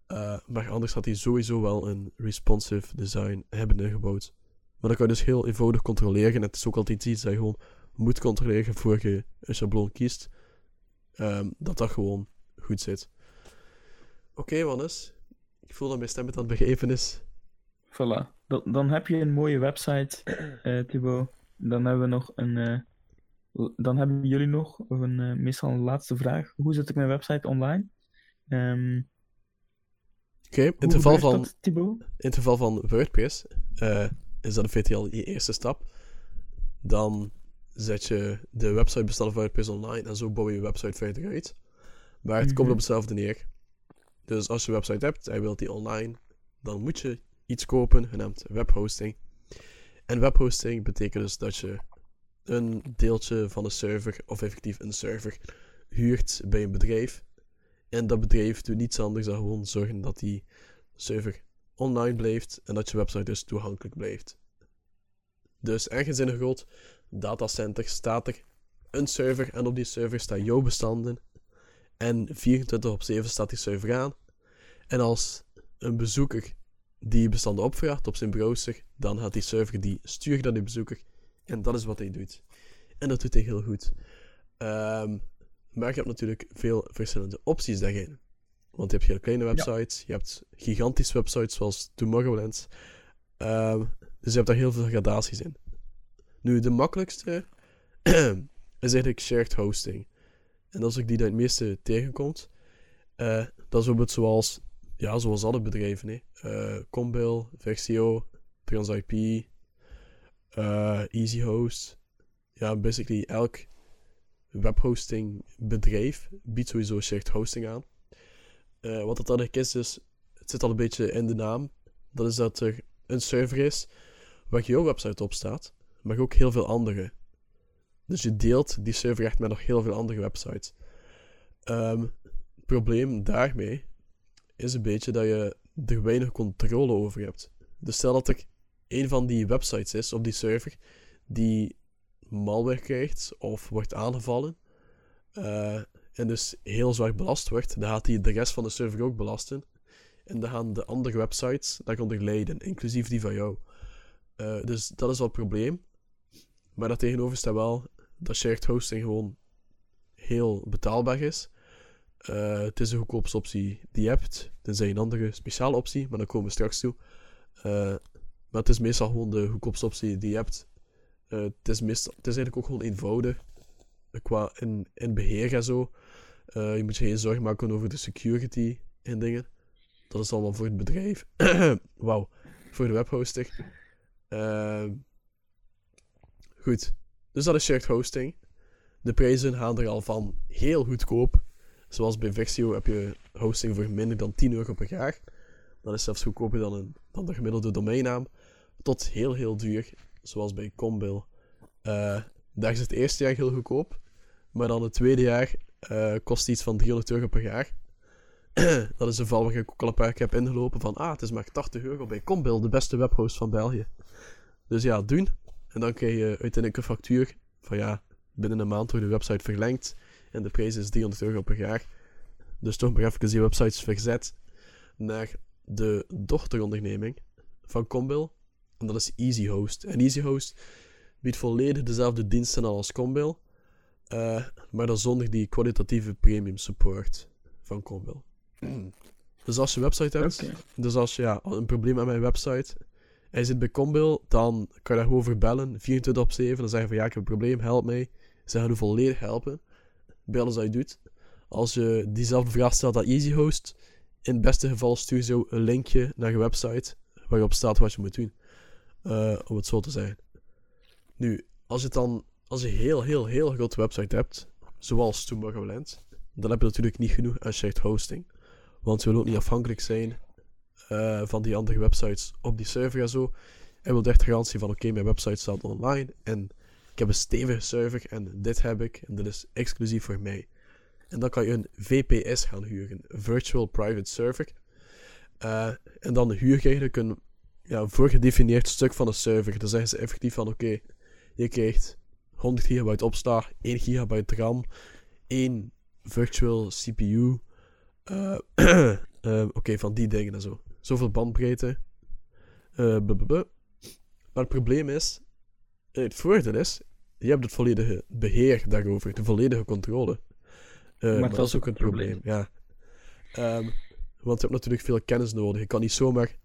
Eh, maar anders had hij sowieso wel een responsive design hebben ingebouwd. Maar dat kan je dus heel eenvoudig controleren. En het is ook altijd iets dat je gewoon moet controleren voor je een schabloon kiest. Ehm, dat dat gewoon goed zit. Oké, Wannes. Ik voel dat mijn stem het aan het begeven is. Voilà. Dan, dan heb je een mooie website, eh Thibaut. Dan hebben we nog een. eh, dan hebben jullie nog een, eh, meestal een laatste vraag. Hoe zet ik mijn website online? Ehm, Oké, in, geval gebeurt van- dat, in het geval van WordPress is dat in feite al je eerste stap. Dan zet je de websitebestanden van WordPress online en zo bouw je je website verder uit. Maar het komt Mhm. op hetzelfde neer. Dus als je een website hebt en je wilt die online, dan moet je iets kopen, genaamd webhosting. En webhosting betekent dus dat je een deeltje van een server, of effectief een server, huurt bij een bedrijf. En dat bedrijf doet niets anders dan gewoon zorgen dat die server online blijft en dat je website dus toegankelijk blijft. Dus ergens in een groot datacenter staat er een server en op die server staan jouw bestanden. En 24 op 7 staat die server aan. En als een bezoeker die bestanden opvraagt op zijn browser, dan gaat die server die sturen naar die bezoeker. En dat is wat hij doet. En dat doet hij heel goed. Ehm, maar je hebt natuurlijk veel verschillende opties daarin. Want je hebt hele kleine websites, je hebt gigantische websites zoals Tomorrowland. Ehm, dus je hebt daar heel veel gradaties in. Nu, de makkelijkste is eigenlijk shared hosting. En dat is ook die dat het meeste tegenkomt. Eh, dat is bijvoorbeeld zoals, ja, zoals alle bedrijven. Hè. Combil, Versio, TransIP, eh EasyHost. Ja, basically elk webhosting bedrijf biedt sowieso shared hosting aan. Wat dan eigenlijk is, is, het zit al een beetje in de naam. Dat is dat er een server is waar jouw website op staat, maar ook heel veel andere. Dus je deelt die server echt met nog heel veel andere websites. Ehm, het probleem daarmee is een beetje dat je er weinig controle over hebt. Dus stel dat er een van die websites is op die server die malware krijgt of wordt aangevallen eh, en dus heel zwaar belast wordt, dan gaat hij de rest van de server ook belasten. En dan gaan de andere websites daaronder lijden, inclusief die van jou. Eh, dus dat is wel het probleem. Maar daartegenover staat wel dat shared hosting gewoon heel betaalbaar is. Eh, het is de goedkoopste optie die je hebt. Tenzij een andere speciale optie, maar daar komen we straks toe. Eh, maar het is meestal gewoon de goedkoopste optie die je hebt. Eh, het, is meestal, het is eigenlijk ook gewoon eenvoudig. Qua in, in beheer en zo. Je moet je geen zorgen maken over de security en dingen. Dat is allemaal voor het bedrijf. Wauw. Voor de webhoster. Ehm, goed. Dus dat is shared hosting. De prijzen gaan er al van heel goedkoop. Zoals bij Vexio heb je hosting voor minder dan 10 euro per jaar. Dat is zelfs goedkoper dan, een, dan de gemiddelde domeinnaam. Tot heel heel duur. Zoals bij Combil. Eh, daar is het eerste jaar heel goedkoop. Maar dan het tweede jaar eh, kost iets van 300 euro per jaar. dat is een val waar ik ook al een paar keer heb ingelopen van ah, het is maar 80 euro bij Combil, de beste webhost van België. Dus ja, doen. En dan krijg je uiteindelijk een factuur van ja, binnen een maand wordt de website verlengd. En de prijs is 300 euro per jaar. Dus toch maar even die websites verzet naar de dochteronderneming van Combil. En dat is EasyHost. En EasyHost biedt volledig dezelfde diensten als Combil. eh, maar dan zonder die kwalitatieve premium support van Combil. Dus als je een website hebt, dus als je ja, een probleem hebt met mijn website je zit bij Combil, dan kan je daar gewoon voor bellen, 24 op 7. Dan zeggen van ja, ik heb een probleem, help mij. Ze gaan je volledig helpen bij alles wat je doet. Als je diezelfde vraag stelt aan EasyHost, in het beste geval stuur ze een linkje naar je website waarop staat wat je moet doen. Eh, om het zo te zeggen. Nu, als je dan, als je heel, heel, heel grote website hebt, zoals Tomorrowland, dan heb je natuurlijk niet genoeg aan shared hosting. Want je wil ook niet afhankelijk zijn eh, van die andere websites op die server en zo. En wil echt garantie van oké, mijn website staat online en ik heb een stevige server en dit heb ik en dit is exclusief voor mij. En dan kan je een VPS gaan huren, Virtual Private Server. Eh, en dan huur je eigenlijk een voorgedefinieerd stuk van de server. Dan zeggen ze effectief van oké, je krijgt 100 gigabyte opslag, 1 gigabyte RAM, 1 virtual CPU. eh, oké, van die dingen en zo. Zoveel bandbreedte. blablabla. Maar het probleem is, eh, het voordeel is, je hebt het volledige beheer daarover, de volledige controle. Eh, maar, dat is ook een probleem, ja. Ehm, want je hebt natuurlijk veel kennis nodig. Je kan niet zomaar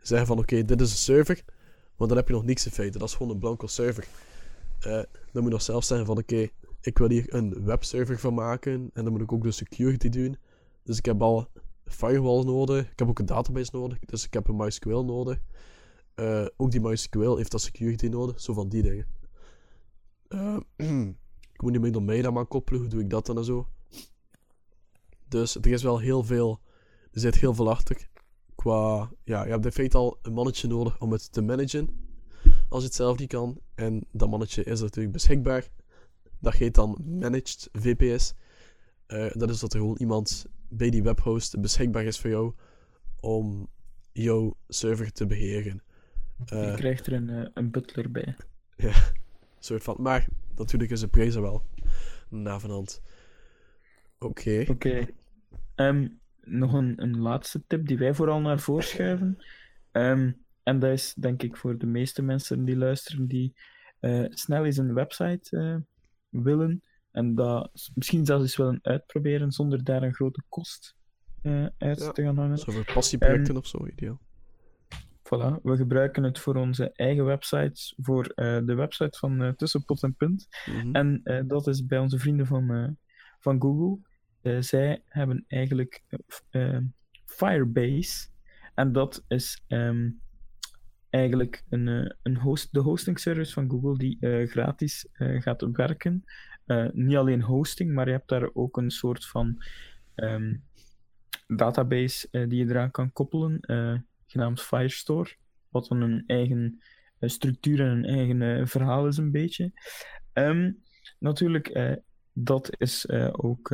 zeggen van oké, dit is een server, want dan heb je nog niks in feite. Dat is gewoon een blanco server. Dan moet je nog zelf zeggen van oké, ik wil hier een webserver van maken en dan moet ik ook de security doen. Dus ik heb al firewalls nodig, ik heb ook een database nodig, dus ik heb een MySQL nodig. Eh, ook die MySQL heeft dat security nodig, zo van die dingen. Eh, ik moet niet meer mee dan maar koppelen, hoe doe ik dat dan en zo. Dus er is wel heel veel, er zit heel veel achter. Qua, ja, je hebt in feite al een mannetje nodig om het te managen. Als je het zelf niet kan. En dat mannetje is natuurlijk beschikbaar. Dat heet dan Managed VPS. Eh, dat is dat er gewoon iemand bij die webhost beschikbaar is voor jou om jouw server te beheren. Je Eh, krijgt er een, eh, een butler bij. soort van. Maar natuurlijk is de prijs er wel na van hand. Oké. Oké. Ehm, nog een, een laatste tip die wij vooral naar voren schuiven. Ehm, en dat is denk ik voor de meeste mensen die luisteren, die snel eens een website willen. En dat misschien zelfs eens willen uitproberen zonder daar een grote kost eh, uit Ja. te gaan hangen. Zo voor passieprojecten of zo, ideaal. Voilà, we gebruiken het voor onze eigen websites, voor eh, de website van eh Tussenpot en Punt. Mhm. En eh, dat is bij onze vrienden van, eh, van Google. Eh, zij hebben eigenlijk Firebase. En dat is ehm, eigenlijk een, eh, een host, de hosting service van Google die eh, gratis eh, gaat werken. Eh, niet alleen hosting, maar je hebt daar ook een soort van ehm, database eh, die je eraan kan koppelen, eh, genaamd Firestore. Wat dan een eigen structuur en een eigen verhaal is, een beetje. Ehm, natuurlijk, dat, is, ook,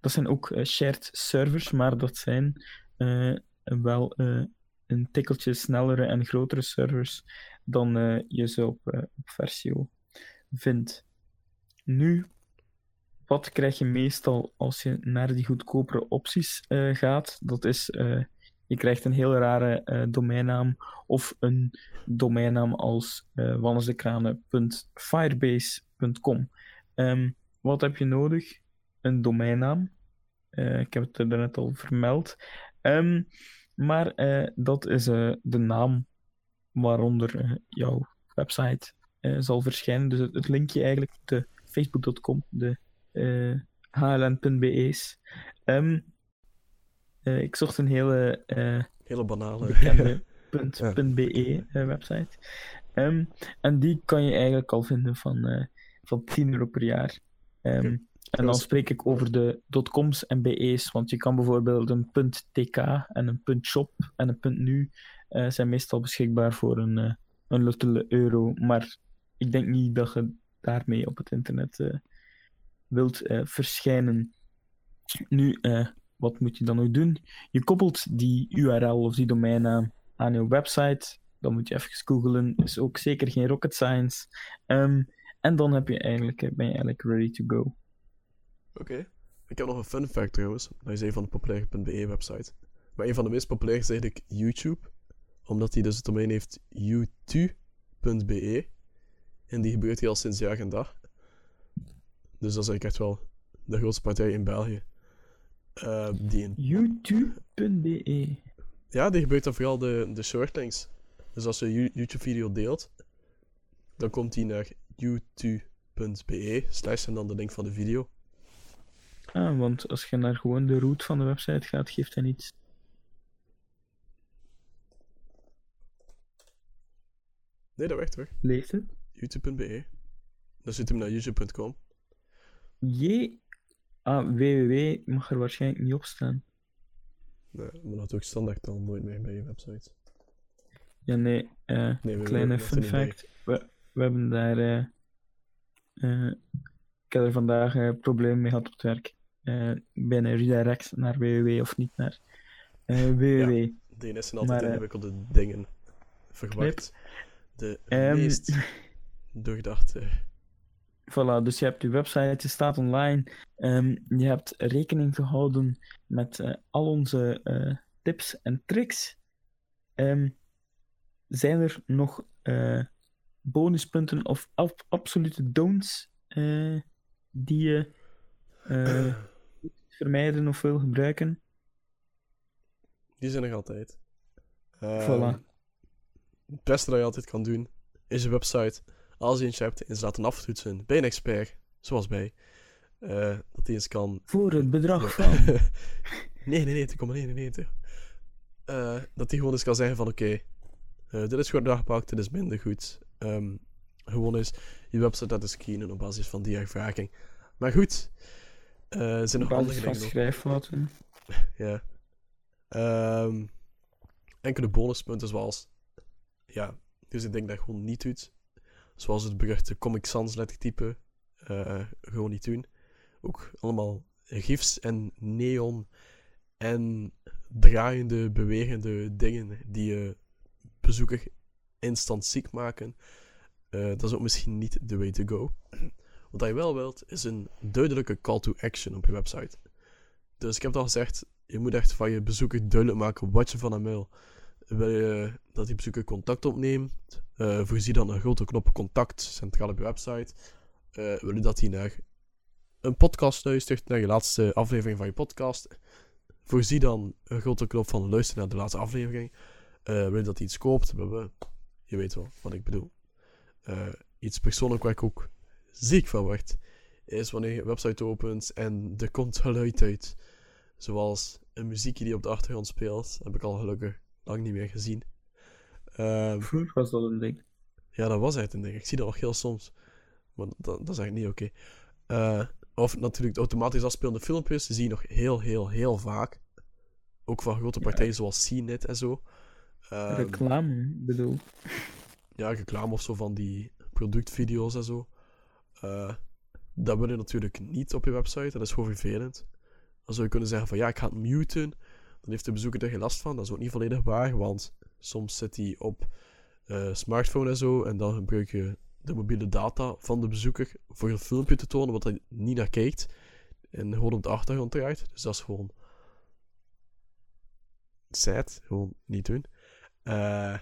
dat zijn ook shared servers, maar dat zijn wel een tikkeltje snellere en grotere servers dan eh, je ze op, eh, op Versio vindt. Nu, wat krijg je meestal als je naar die goedkopere opties eh, gaat? Dat is, eh, je krijgt een heel rare eh, domeinnaam of een domeinnaam als wannesdekranen.firebase.com. Ehm, wat heb je nodig? Een domeinnaam. Ik heb het er net al vermeld. Ehm, maar dat is de naam waaronder jouw website zal verschijnen. Dus het linkje eigenlijk, de facebook.com, de eh, hln.be's. Ehm, eh, ik zocht een hele eh, Hele banale. bekende punt, Ja. punt .be website. Ehm, en die kan je eigenlijk al vinden van, van 10 euro per jaar. Oké. En dan spreek ik over de .coms en .be's, want je kan bijvoorbeeld een .tk en een .shop en een .nu eh, zijn meestal beschikbaar voor een, eh, een luttele euro, maar ik denk niet dat je daarmee op het internet eh, wilt eh, verschijnen. Nu, eh, wat moet je dan nog doen? Je koppelt die URL of die domeinnaam aan je website dan moet je even googlen. Is ook zeker geen rocket science. Ehm, en dan heb je eigenlijk, ben je eigenlijk ready to go. Oké. Ik heb nog een fun fact trouwens. Dat is een van de populaire.be website. Maar een van de meest populaire is eigenlijk YouTube. Omdat die dus het domein heeft youtube.be. En die gebeurt hier al sinds jaar en dag. Dus dat is eigenlijk echt wel de grootste partij in België. Eh, die in... YouTube.be. Ja, die gebruikt dan vooral de, de shortlinks. Dus als je een YouTube-video deelt, dan komt die naar youtube.be slash en dan de link van de video. Ah, want als je naar gewoon de route van de website gaat, geeft hij niets. Nee, dat werkt hoor. Leeft het? youtube.be. Dan zit hem naar youtube.com. J. Ah, www mag er waarschijnlijk niet op staan. Nee, maar dat ik standaard dan nooit meer bij je website. Ja, nee. eh, Nee, kleine fun fact. We, we hebben daar. eh, eh, ik heb er vandaag eh problemen mee gehad op het werk. Bij een redirect naar www of niet naar www. DNS zijn altijd Maar, ingewikkelde dingen. Verwacht. De Ehm, meest doordachte. Voilà, dus je hebt je website, je staat online. ehm, je hebt rekening gehouden met eh, al onze eh, tips en tricks. Ehm, zijn er nog eh, bonuspunten of ab- absolute don'ts eh, die je eh, vermijden of wil gebruiken? Die zijn er altijd. Ehm, Voilà. Het beste dat je altijd kan doen, is je website, als je eentje hebt, eens laten aftoetsen bij een expert, zoals bij. eh, dat die eens kan Voor het bedrag van. nee, nee, nee, kom maar, nee, Eh, dat die gewoon eens kan zeggen van, oké, eh, dit is goed aangepakt, dit is minder goed. Ehm, gewoon eens je website laten screenen op basis van die ervaring. Maar goed, er zijn nog andere dingen schrijffouten. Ja. Ehm, enkele bonuspunten zoals, ja, dus ik denk dat je gewoon niet doet. Zoals het beruchte Comic Sans lettertype. eh gewoon niet doen. Ook allemaal gifs en neon en draaiende, bewegende dingen die je bezoeker instant ziek maken. Eh, dat is ook misschien niet de way to go. Wat je wel wilt, is een duidelijke call to action op je website. Dus ik heb het al gezegd, je moet echt van je bezoeker duidelijk maken wat je van hem wil. Wil je dat die bezoeker contact opneemt? eh, voorzie dan een grote knop contact centraal op je website. Eh, wil je dat hij naar een podcast luistert, naar je laatste aflevering van je podcast? Voorzie dan een grote knop van luisteren naar de laatste aflevering. Eh, wil je dat hij iets koopt? Je weet wel wat ik bedoel. Iets persoonlijk waar ik ook ziek van word, is wanneer je een website opent en er komt geluid uit. Zoals een muziekje die op de achtergrond speelt. heb ik al gelukkig lang niet meer gezien. Ehm, Vroeger was dat een ding. ja, dat was echt een ding. Ik zie dat nog heel soms. Maar dat, dat is eigenlijk niet oké. Eh, of natuurlijk de automatisch afspelende filmpjes. Die zie je nog heel, heel, heel vaak. Ook van grote Ja. partijen zoals CNET en zo. Ehm, Reclame, bedoel. ja, reclame of zo van die productvideo's en zo. Eh, dat wil je natuurlijk niet op je website. Dat is gewoon vervelend. Dan zou je kunnen zeggen van ja, ik ga het muten. Dan heeft de bezoeker er geen last van. Dat is ook niet volledig waar, want soms zit hij op eh, smartphone en zo. En dan gebruik je de mobiele data van de bezoeker voor een filmpje te tonen wat hij niet naar kijkt. En gewoon op de achtergrond draait. Dus dat is gewoon sad. Gewoon niet doen. Eh,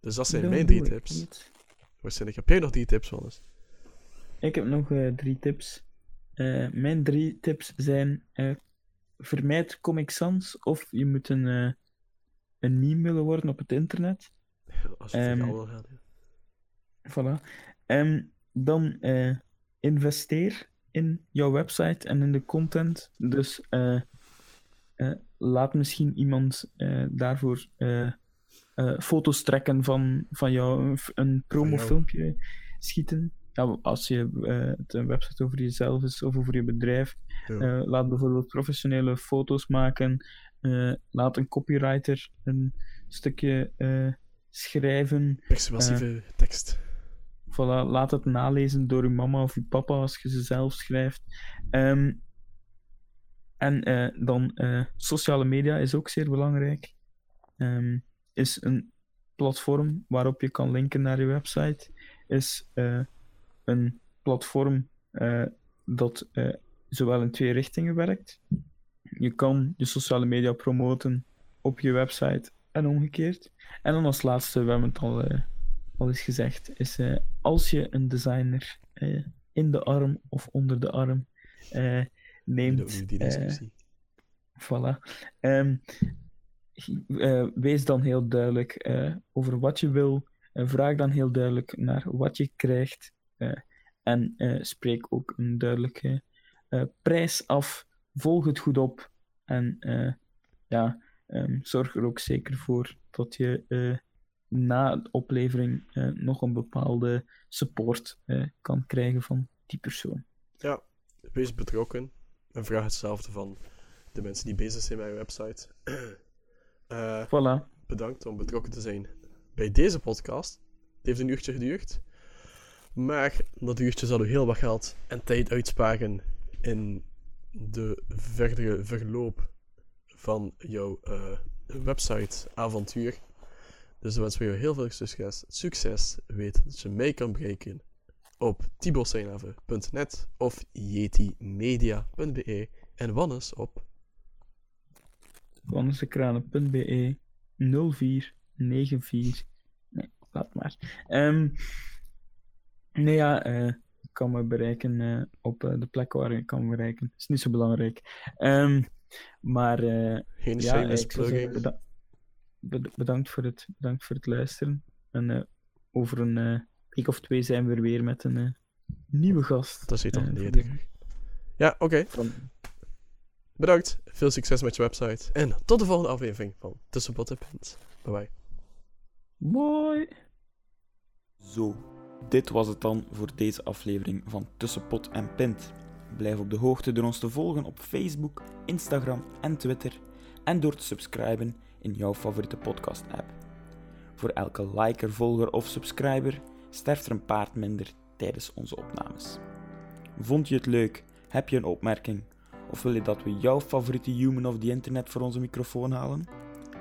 dus dat zijn mijn drie tips. Waarschijnlijk heb jij nog drie tips, Wannes. Ik heb nog eh, drie tips. Mijn drie tips zijn: vermijd Comic Sans of je moet een, eh, een meme willen worden op het internet. Als je het wil gaan. ja. Voilà. Ehm, dan eh, investeer in jouw website en in de content. Dus eh, laat misschien iemand daarvoor foto's trekken van, van jou, een promofilmpje schieten. Ja, als je eh, het een website over jezelf is of over je bedrijf, Ja. eh, laat bijvoorbeeld professionele foto's maken. eh, laat een copywriter een stukje schrijven. Persuasieve tekst. Voilà, laat het nalezen door je mama of je papa als je ze zelf schrijft. Ehm, en dan sociale media is ook zeer belangrijk. Ehm, is een platform waarop je kan linken naar je website is een platform eh, dat eh, zowel in twee richtingen werkt. Je kan je sociale media promoten op je website en omgekeerd. En dan als laatste, we hebben het al, eh, al eens gezegd, is als je een designer in de arm of onder de arm neemt. Die, die discussie. Voilà. Ehm, eh, wees dan heel duidelijk over wat je wil. en vraag dan heel duidelijk naar wat je krijgt. Eh, en eh, spreek ook een duidelijke eh, prijs af. Volg het goed op. En ja, ehm, zorg er ook zeker voor dat je na de oplevering nog een bepaalde support kan krijgen van die persoon. Ja, wees betrokken. En vraag hetzelfde van de mensen die bezig zijn met je website. Eh, Voilà. bedankt om betrokken te zijn bij deze podcast. Het heeft een uurtje geduurd. Maar dat uurtje zal u heel wat geld en tijd uitsparen in de verdere verloop van jouw eh, website-avontuur. Dus we wensen jou heel veel succes. Succes. Weet dat je mee kan bereiken op tiboseinave.net of yetimedia.be en Wannes op wannesekranen.be 0494. Nee, laat maar. Ehm, nee, ja, eh, je kan me bereiken eh, op eh, de plek waar je kan me bereiken. is niet zo belangrijk. Ehm, maar eh, geen ja, shameless ik beda- bedankt, voor het, bedankt voor het luisteren. En eh, over een eh, week of twee zijn we er weer met een eh, nieuwe gast. Dat zit al eerder. van- Ja, oké. van- Bedankt. Veel succes met je website. En tot de volgende aflevering van Tussenpot en Pint. Bye bye. Mooi. Zo, dit was het dan voor deze aflevering van Tussenpot en Pint. Blijf op de hoogte door ons te volgen op Facebook, Instagram en Twitter en door te subscriben in jouw favoriete podcast-app. Voor elke liker, volger of subscriber sterft er een paard minder tijdens onze opnames. Vond je het leuk? Heb je een opmerking? Of wil je dat we jouw favoriete human of the internet voor onze microfoon halen?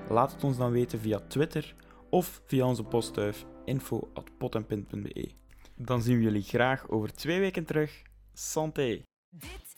Laat het ons dan weten via Twitter of via onze postduif info.potenpint.be. Dan zien we jullie graag over twee weken terug. Santé! Dit